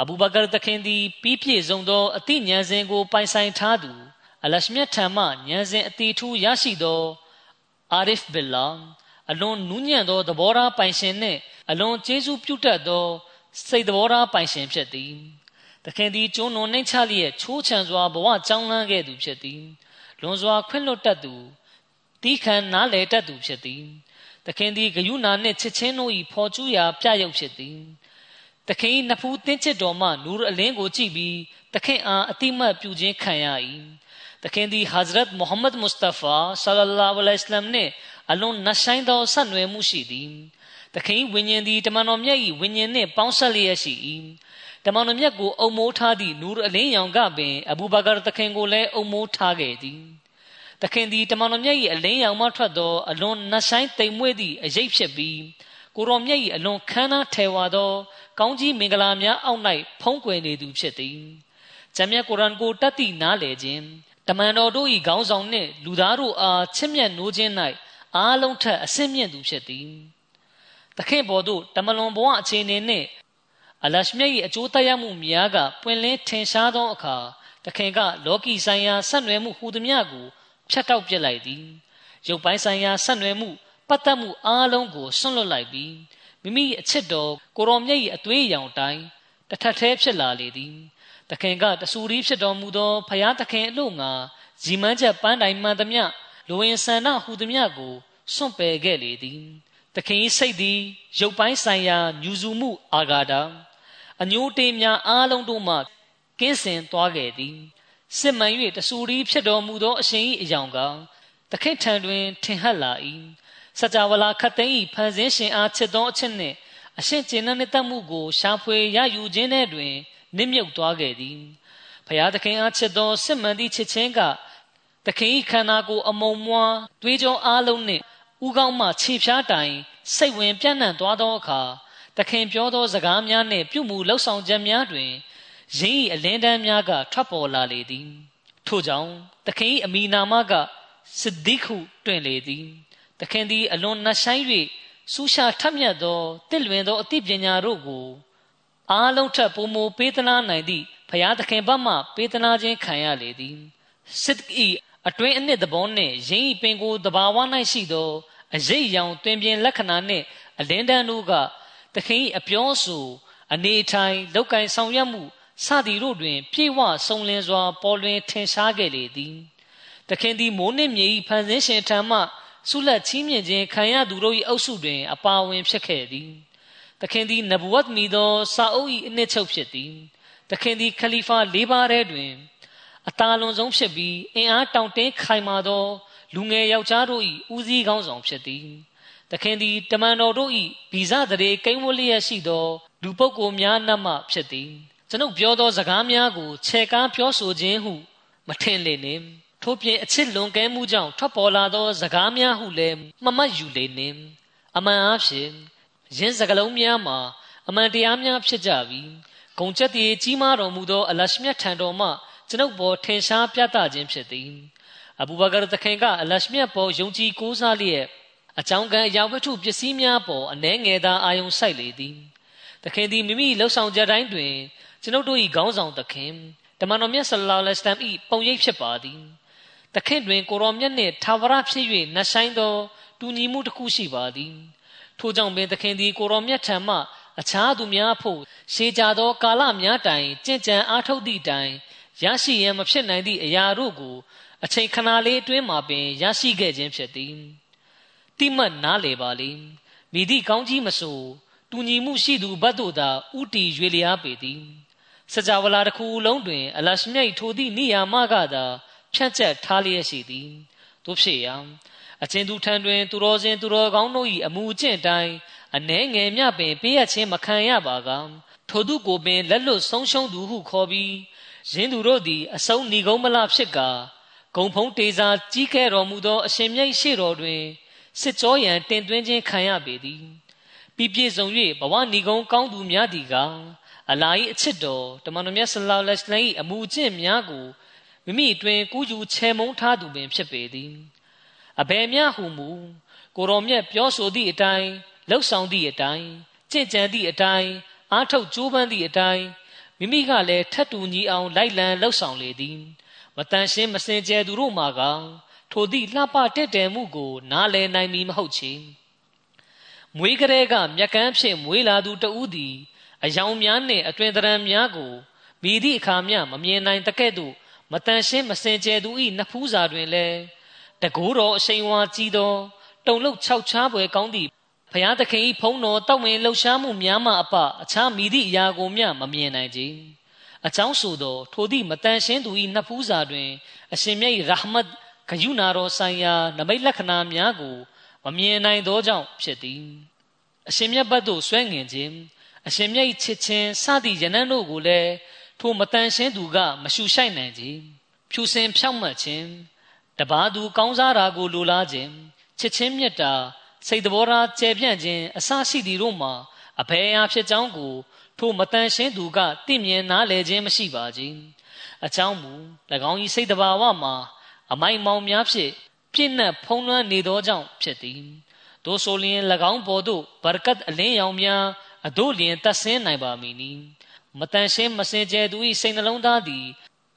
အဘူဘကာတခင်သည်ပြီးပြည့်စုံသောအသိဉာဏ်စဉ်ကိုပိုင်ဆိုင်ထားသူအလရှမြတ်ထံမှဉာဏ်စဉ်အတိထူးရရှိသောအာရစ်ဘီလာအလွန်နူးညံ့သောသဘောထားပိုင်ရှင်နှင့်အလွန်ကျေးဇူးပြုတတ်သောစိတ်သဘောထားပိုင်ရှင်ဖြစ်သည်။သခင်သည်ကျွန်းတော်နှိမ့်ချလျက်ချိုးချံစွာဘဝကြောင်းလန်းခဲ့သူဖြစ်သည်။လွန်စွာခွင့်လွတ်တတ်သူတီးခံနားလေတတ်သူဖြစ်သည်။သခင်သည်ဂယုဏနှင့်ချစ်ချင်းတို့၏ဖော်ကျူးရာပြရုပ်ဖြစ်သည်။ သခင်၏နဖူးတင်းချစ်တော်မှနူရအလင်းကိုကြည့်ပြီးသခင်အားအတိမတ်ပြုခြင်းခံရ၏။သခင်သည်ဟာဇရတ်မုဟမ္မဒ်မုစတဖာဆလလာလဟ်အလိုင်းဝါဆလမ်နှင့်အလွန်နှဆိုင်သောဆက်နွယ်မှုရှိသည်။သခင်ဝိညာဉ်သည်တမန်တော်မြတ်၏ဝိညာဉ်နှင့်ပေါင်းဆက်လျက်ရှိ၏။တမန်တော်မြတ်ကိုအုံမိုးထားသည့်နူရအလင်းရောင်ကပင်အဘူဘကာသခင်ကိုလည်းအုံမိုးထားခဲ့သည်။သခင်သည်တမန်တော်မြတ်၏အလင်းရောင်မှထွက်သောအလွန်နှဆိုင်တိမ်မွေ့သည့်အရေးဖြစ်ပြီး ကိုရောမြတ်၏အလွန်ခမ်းနားထဲဝါသော ကောင်းကြီးမင်္ဂလာများအောက်၌ဖုံးကွယ်နေသူဖြစ်သည်။ဂျမ်းမြတ်ကုရ်အာန်ကိုတတ်သိနားလည်ခြင်းတမန်တော်တို့၏ခေါင်းဆောင်နှင့်လူသားတို့အားချစ်မြတ်နိုးခြင်း၌အားလုံးထက်အဆင့်မြင့်သူဖြစ်သည်။သခင်ဘော်တို့တမလွန်ဘဝအခြေအနေနှင့်အလရှမြတ်၏အကျိုးတရားမှုများကပွင့်လင်းထင်ရှားသောအခါသခင်ကလောကီဆိုင်ရာဆက်နွယ်မှုဟူသည်များကိုဖြတ်တောက်ပြစ်လိုက်သည်။ရုပ်ပိုင်းဆိုင်ရာဆက်နွယ်မှု ပတ်သက်မှုအားလုံးကိုဆွန့်လွတ်လိုက်ပြီးမိမိအချစ်တော်ကိုရောမြတ်၏အသွေးရောင်တိုင်းတထက်သေးဖြစ်လာလေသည်။သခင်ကတဆူရီဖြစ်တော်မူသောဖယားသခင်အလို့ငါဇီမန်းချက်ပန်းတိုင်မှန်သမျှလူဝင်ဆန္ဒဟူသည်မြကိုစွန့်ပယ်ခဲ့လေသည်သခင်စိတ်သည်ရုပ်ပိုင်းဆိုင်ရာညူစုမှုအာဂါဒအညိုတေးများအားလုံးတို့မှကင်းစင်သွားခဲ့သည်စစ်မှန်၍တဆူရီဖြစ်တော်မူသောအရှင်၏အယောင်ကသခင်ထံတွင်ထင်ဟပ်လာ၏ စကြဝဠာခတ်သိမ်း၏ဖန်ဆင်းရှင်အားချစ်သောအချက်နှင့်အရှင်ကျင့်တဲ့တတ်မှုကိုရှာဖွေရယူခြင်းနဲ့တွင်နစ်မြုပ်သွားခဲ့သည်ဖျားသခင်အားချစ်သောစစ်မှန်သည့်ချစ်ချင်းကသခင်၏ခန္ဓာကိုယ်အမုံမွားတွေးကြောအားလုံးနှင့်ဥကောင်းမှခြေဖြားတိုင်စိတ်ဝင်ပြန့်နှံ့သွားသောအခါသခင်ပြောသောစကားများနှင့်ပြုမှုလှုပ်ဆောင်ချက်များတွင်ရင်း၏အလင်းတန်းများကထွက်ပေါ်လာလေသည်ထို့ကြောင့်သခင်၏အမိနာမကစစ်ဒီခုတွင်လေသည် သခင်သည်အလွန်နှဆိုင်၍စူးရှာထမြတ်သောတင့်လွင်သောအသိပညာတို့ကိုအားလုံးထပ်ပုံမပေးသနာနိုင်သည့်ဖရာသခင်ဘက်မှပေးသနာခြင်းခံရလေသည်စစ်ဤအတွင်းအနှစ်သဘောနှင့်ရင်းဤပင်ကိုတဘာဝ၌ရှိသောအရေးရောင်တွင်ပြင်လက္ခဏာနှင့်အလင်းတန်းတို့ကသခင်အပြောဆိုအနေထိုင်လောက်ကင်ဆောင်ရွက်မှုစသည်တို့တွင် ပြေဝစုံလင်စွာ ပေါ်လွင်ထင်ရှားခဲ့လေသည်သခင်သည်မိုးနှင့်မြေ၏ဖန်ဆင်းရှင်ထံမှ ဆုလက်ချီးမြှင့်ခြင်းခံရသူတို့၏အုပ်စုတွင် အပါဝင်ဖြစ်ခဲ့သည်သခင်သည်နဗဝတ်မီသောစာအုပ်၏အနှစ်ချုပ်ဖြစ်သည်သခင်သည်ခလီဖာ၄ပါးထဲတွင်အတာလွန်ဆုံးဖြစ်ပြီးအင်အားတောင့်တင်းခိုင်မာသောလူငယ်ယောက်ျားတို့၏ဦးစီးကောင်းဆောင်ဖြစ်သည်သခင်သည်တမန်တော်တို့၏ဗီဇတရေကိန်းဝလျက်ရှိသောလူပုဂ္ဂိုလ်များနှမဖြစ်သည်ကျွန်ုပ်ပြောသောစကားများကိုခြေကားပြောဆိုခြင်းဟုမထင်လေနှင့် ထို့ပြင်အချစ်လွန်ကဲမှုကြောင့်ထွက်ပေါ်လာသောစကားများဟုလည်းမမတ်ယူလေနှင့်အမှန်အားဖြင့်ယင်းစကလုံးများမှာအမှန်တရားများဖြစ်ကြပြီးဂုံချက်တည်ကြီးမားတော်မူသောအလရှမြတ်ထံတော်မှကျွန်ုပ်ပေါ်ထင်ရှားပြသခြင်းဖြစ်သည်အဘူဘကာသခင်ကအလရှမြတ်ပေါ်ယုံကြည်ကိုးစားလျက်အကြောင်းကံအရာဝတ္ထုပစ္စည်းများပေါ်အနှဲငယ်သာအာယုံစိုက်လေသည်သခင်သည်မိမိလှုပ်ဆောင်ကြတိုင်းတွင်ကျွန်ုပ်တို့၏ခေါင်းဆောင်သခင်တမန်တော်မြတ်ဆလ္လာလဟ်အလိုင်း၏ပုံရိပ်ဖြစ်ပါသည် သခင်တွင်ကိုရောမြတ်နှင့်သာဝရဖြစ်၍နှဆိုင်သောတူညီမှုတစ်ခုရှိပါသည်ထို့ကြောင့်ပင်သခင်သည်ကိုရောမြတ်ထံမှအခြားသူများဖို့ရှေးကြသောကာလများတိုင်ကြင်ကြံအားထုတ်သည့်တိုင်ရရှိရန်မဖြစ်နိုင်သည့်အရာတို့ကိုအချိန်ခဏလေးအတွင်းမှာပင်ရရှိခဲ့ခြင်းဖြစ်သည်တိမတ်နားလေပါလိမိသည့်ကောင်းကြီးမဆိုတူညီမှုရှိသူဘတ်တို့သာဥတီရွေလျားပေသည်စကြဝဠာတစ်ခုလုံးတွင် အလရှမြိတ်ထိုသည့်နေရာမှကသာ ဖြန့်ကျက်ထားလျက်ရှိသည်တို့ဖြစ်ရာအချင်းသူထံတွင် သူတော်စင်သူတော်ကောင်းတို့၏အမှုကျင့်တိုင်းအနှဲငယ်မြပင်ပေးရခြင်းမခံရပါကထိုသူကိုပင်လက်လွတ်ဆုံးရှုံးသူဟုခေါ်ပြီးရင်းသူတို့သည်အဆုံးဏီကုံးမလဖြစ်ကာဂုံဖုံးတေစာကြီးခဲ့တော်မူသော အရှင်မြတ်ရှိတော်တွင်စစ်ကြောရန်တင်သွင်းခြင်းခံရပေသည်ပြည့်ပြည့်စုံ၍ဘဝဏီကုံးကောင်းသူများသည်ကအလာ၏အချစ်တော်တမန်တော်မြတ်ဆလောလ္လဟ်အလိုင်း၏အမှုကျင့်များကို မိမိအတွင်ကူးယူချေမုန်းထားသူပင်ဖြစ်ပေသည်အဘယ်မျှဟုမူကိုတော်မြတ်ပြောဆိုသည့်အတိုင်းလှုပ်ဆောင်သည့်အတိုင်းကြင်ကြံသည့်အတိုင်းအားထုတ်ကြိုးပမ်းသည့်အတိုင်းမိမိကလည်းထတ်တူညီအောင်လိုက်လံလှုပ်ဆောင်လေသည်မတန်ရှင်းမစင်ကြဲသူတို့မှာကထိုသည့်လှပတက်တယ်မှုကို နားလည်နိုင်မည်မဟုတ်ချေမွေးကလေးကမြက်ကန်းဖြင့်မွေးလာသူတဦးသည်အယောင်များနှင့်အတွင်တရံများကိုမိသည့်အခါမျှမမြင်နိုင်တကဲ့သို့ မတန်ရှင်းမစင်ကြဲသူ၏နဖူးစာတွင်လည်းတကိုးတော်အရှိန်ဝါကြီးသောတုံလုတ်၆ချားပွဲကောင်းသည့်ဘုရားသခင်၏ဖုံးတော်တောက်ဝင်လှူရှားမှုများမှအပအခြားမိသည့်အရာကိုမျှမမြင်နိုင်ကြအကြောင်းဆိုသောထိုသည့်မတန်ရှင်းသူ၏နဖူးစာတွင် အရှင်မြတ်၏ရာဟမတ်ဂယုနာတော်ဆိုင်ရာနမိတ်လက္ခဏာများကိုမမြင်နိုင်သောကြောင့်ဖြစ်သည်အရှင်မြတ်ဘတ်သို့ဆွဲငင်ခြင်းအရှင်မြတ်၏ချစ်ခြင်းစသည့်ယနန်းတို့ကိုလည်း ထိုမတန်ရှင်းသူက မရှူရှိုက်နိုင်ကြဖြူစင်ဖြောက်မှတ်ခြင်းတပါသူကောင်းစားတာကိုလိုလားခြင်းချစ်ချင်းမြတ်တာစိတ်တော်ရာကျယ်ပြန့်ခြင်းအစရှိသည်တို့မှာအဘယ်အဖြစ်ကြောင်းကိုထိုမတန်ရှင်းသူကသိမြင်နားလည်ခြင်းမရှိပါကြ။အကြောင်းမူ၎င်း၏စိတ်တဘာဝမှာအမိုက်မောင်များဖြင့်ပြည့်နှက်ဖုံးလွှမ်းနေသောကြောင့်ဖြစ်သည်။သို့ဆိုလျင်၎င်းပေါ်သို့ဘရကတ်အလင်းရောင်များအတို့လျင်တတ်ဆင်းနိုင်ပါမည်နီ။ မတန်ရှင်းမစင်ကြဲသူ၏စိတ်နှလုံးသားသည်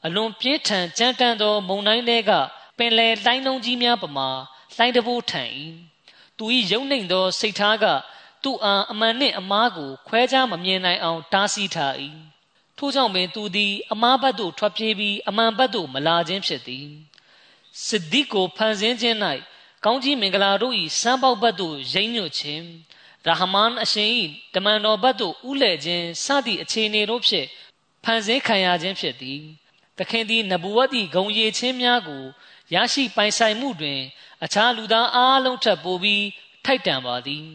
အလွန်ပြင်းထန်ကြမ်းတမ်းသောမုန်တိုင်းတွေကပင်လယ်တိုင်းလုံးကြီးများပမာလှိုင်းတဘိုးထန်၏သူ၏ယုံနှိမ်သောစိတ်ထားကသူ့အားအမှန်နှင့်အမားကိုခွဲခြားမမြင်နိုင်အောင်တားဆီးထား၏ထို့ကြောင့်ပင်သူသည်အမားဘတ်သို့ထွက်ပြေးပြီးအမှန်ဘတ်သို့မလာခြင်းဖြစ်သည်စစ်ဒီကိုဖန်ဆင်းခြင်း၌ကောင်းကြီးမင်္ဂလာတို့၏စံပေါက်ဘတ်သို့ရိမ့်ညွတ်ခြင်း ရာဟမန်အရှင်၏တမန်တော်ဘတ်သို့ဥလဲ့ခြင်းစသည့်အခြေအနေတို့ဖြင့်ဖန်ဆင်းခံရခြင်းဖြစ်သည်သခင်သည်နဗူဝတ်၏ဂုံရည်ခြင်းများကိုရရှိပိုင်ဆိုင်မှုတွင် အခြားလူသားအားလုံးထက်ပိုပြီးထိုက်တန်ပါသည်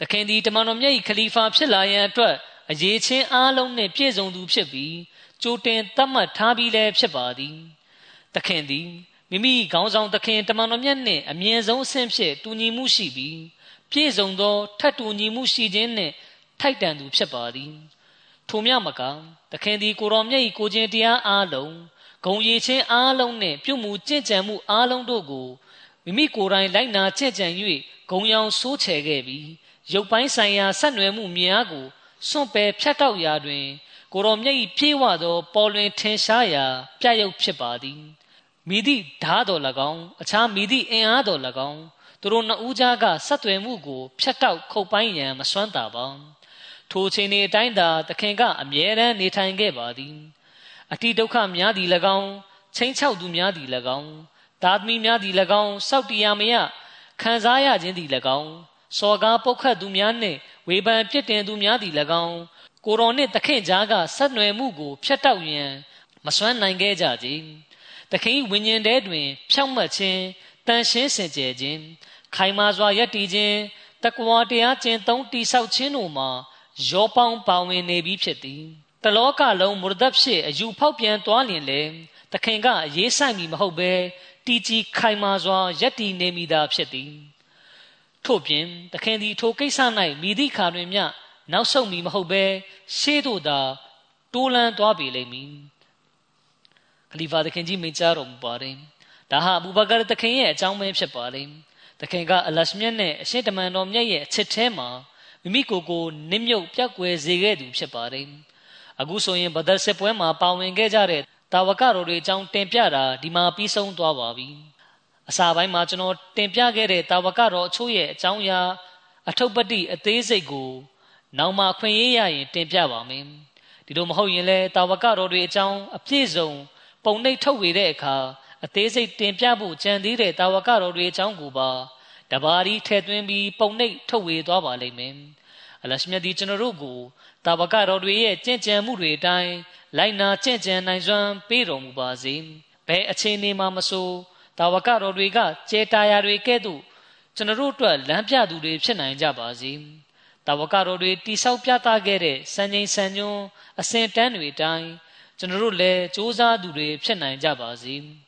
တခင်သည်တမန်တော်မြတ်၏ခလီဖာဖြစ်လာရန်အတွက်အရေးချင်းအားလုံးနှင့်ပြည့်စုံသူဖြစ်ပြီးကြိုတင်သတ်မှတ်ထားပြီးလည်းဖြစ်ပါသည်တခင်သည်မိမိခေါင်းဆောင်သခင်တမန်တော်မြတ်နှင့်အမြင့်ဆုံးအဆင့်ဖြင့်တူညီမှုရှိပြီး ပြည့်စုံသောထတ်တူညီမှုရှိခြင်းနှင့်ထိုက်တန်သူဖြစ်ပါသည်ထိုမြမကသခင်သည်ကိုရောမြတ်၏ကိုခြင်းတရားအားလုံးဂုံရည်ချင်းအားလုံးနှင့်ပြုမှုကြင့်ကြံမှုအားလုံးတို့ကိုမိမိကိုယ်တိုင်လိုက်နာကြင့်ကြံ၍ဂုံရောင်ဆိုးချယ်ခဲ့ပြီးရုပ်ပိုင်းဆိုင်ရာဆက်နွယ်မှုများကိုစွန့်ပယ်ဖြတ်တောက်ရာတွင် ကိုရောမြတ်၏ပြေးဝသော ပေါ်လွင်ထင်ရှားရာပြရုပ်ဖြစ်ပါသည်မိသည့်ဓာတော်၎င်းအခြားမိသည့်အင်အားတော်၎င်း သူတို့နှစ်ဦးကြားကဆက်သွယ်မှုကိုဖြတ်တောက်ခုတ်ပိုင်းရန်မစွမ်းတာပါထိုချိန်၏အတိုင်းသာသခင်ကအမြဲတမ်းနေထိုင်ခဲ့ပါသည်အတိဒုက္ခများသည်၎င်းချင်းချောက်သူများသည်၎င်းသာသမီများသည်၎င်းစောက်တရားမရခံစားရခြင်းသည်၎င်းစော်ကားပုတ်ခတ်သူများနှင့်ဝေဖန်ပြစ်တင်သူများသည်၎င်းကိုရောနှင့်သခင်ကြားကဆက်နွယ်မှုကိုဖျက်တောက်ရန်မစွမ်းနိုင်ခဲ့ကြကြ။သခင်ဝိညာဉ်ထဲတွင် ဖြောင့်မတ်ခြင်း တန်ရှင်းစင်ကြယ်ခြင်းခိုင်မာစွာယက်တည်ခြင်းတကွာတရားကျင့်သုံးတိဆောက်ခြင်းတို့မှာရောပေါင်းပါဝင်နေပြီးဖြစ်သည်။တလောကလုံးမုရဒတ်ဖြစ်အယူဖောက်ပြန်သွားလျင်လေသခင်ကအရေးဆိုင်မီမဟုတ်ဘဲတီကြီးခိုင်မာစွာယက်တည်နေမိတာဖြစ်သည်။ထို့ပြင်သခင်သည်ထိုကိစ္စ၌မိသည့်ခါတွင်မျှနောက်ဆုတ်မီမဟုတ်ဘဲရှေးသို့သာတိုးလန်းသွားပေလိမ့်မည်ခလီဖာသခင်ကြီးမိန့်ကြားတော်မူပါတယ် ဒါဟာအဘူဘကာသခင်ရဲ့အကြောင်းပဲဖြစ်ပါတယ်သခင်ကအလရှမြတ်နဲ့အရှင်တမန်တော်မြတ်ရဲ့အချစ်ထဲမှာမိမိကိုယ်ကိုနစ်မြုပ်ပြက်ကွယ်စေခဲ့သူဖြစ်ပါတယ်အခုဆိုရင်ဘဒတ်စစ်ပွဲမှာပါဝင်ခဲ့ကြတဲ့တာဝကတော်တွေအကြောင်းတင်ပြတာဒီမှာပြီးဆုံးသွားပါပြီအစာပိုင်းမှာကျွန်တော်တင်ပြခဲ့တဲ့တာဝကတော်အချို့ရဲ့အကြောင်းအရာအထုပ်ပတိအသေးစိတ်ကိုနောက်မှခွင့်ရရရင်တင်ပြပါမယ်ဒီလိုမဟုတ်ရင်လည်းတာဝကတော်တွေအကြောင်းအပြည့်စုံပုံနှိပ်ထုတ်ဝေတဲ့အခါ အသေးစိတ်တင်ပြဖို့ကြံသေးတဲ့တာဝကတော်တွေအကြောင်းကိုပါတဘာရီထည့်သွင်းပြီးပုံနှိပ်ထုတ်ဝေသွားပါလိမ့်မယ်အလရှမြတ်ဒီကျွန်တော်တို့ကိုတာဝကတော်တွေရဲ့ကြင့်ကြံမှုတွေအတိုင်းလိုက်နာကြင့်ကြံနိုင်စွမ်းပေးတော်မူပါစေဘယ်အခြေအနေမှာမဆိုတာဝကတော်တွေကကျေတာယာတွေကဲ့သို့ကျွန်တော်တို့အတွက်လမ်းပြသူတွေဖြစ်နိုင်ကြပါစေ။တာဝကတော်တွေတိဆောက်ပြသခဲ့တဲ့စံချိန်စံညွန်းအစဉ်တန်းတွေအတိုင်းကျွန်တော်တို့လည်းစ조사သူတွေဖြစ်နိုင်ကြပါစေ။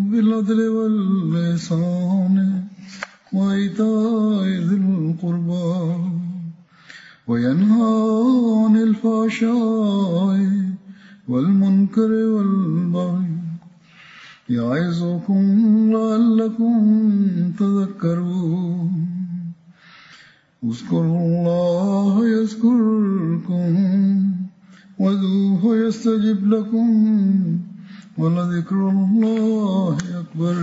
بالعدل واللسان وإيتاء ذي القربى وينهى عن الفحشاء والمنكر والبغي يعظكم لعلكم تذكرون. اذكروا الله يذكركم وذوه يستجب لكم. ولذكر الله أكبر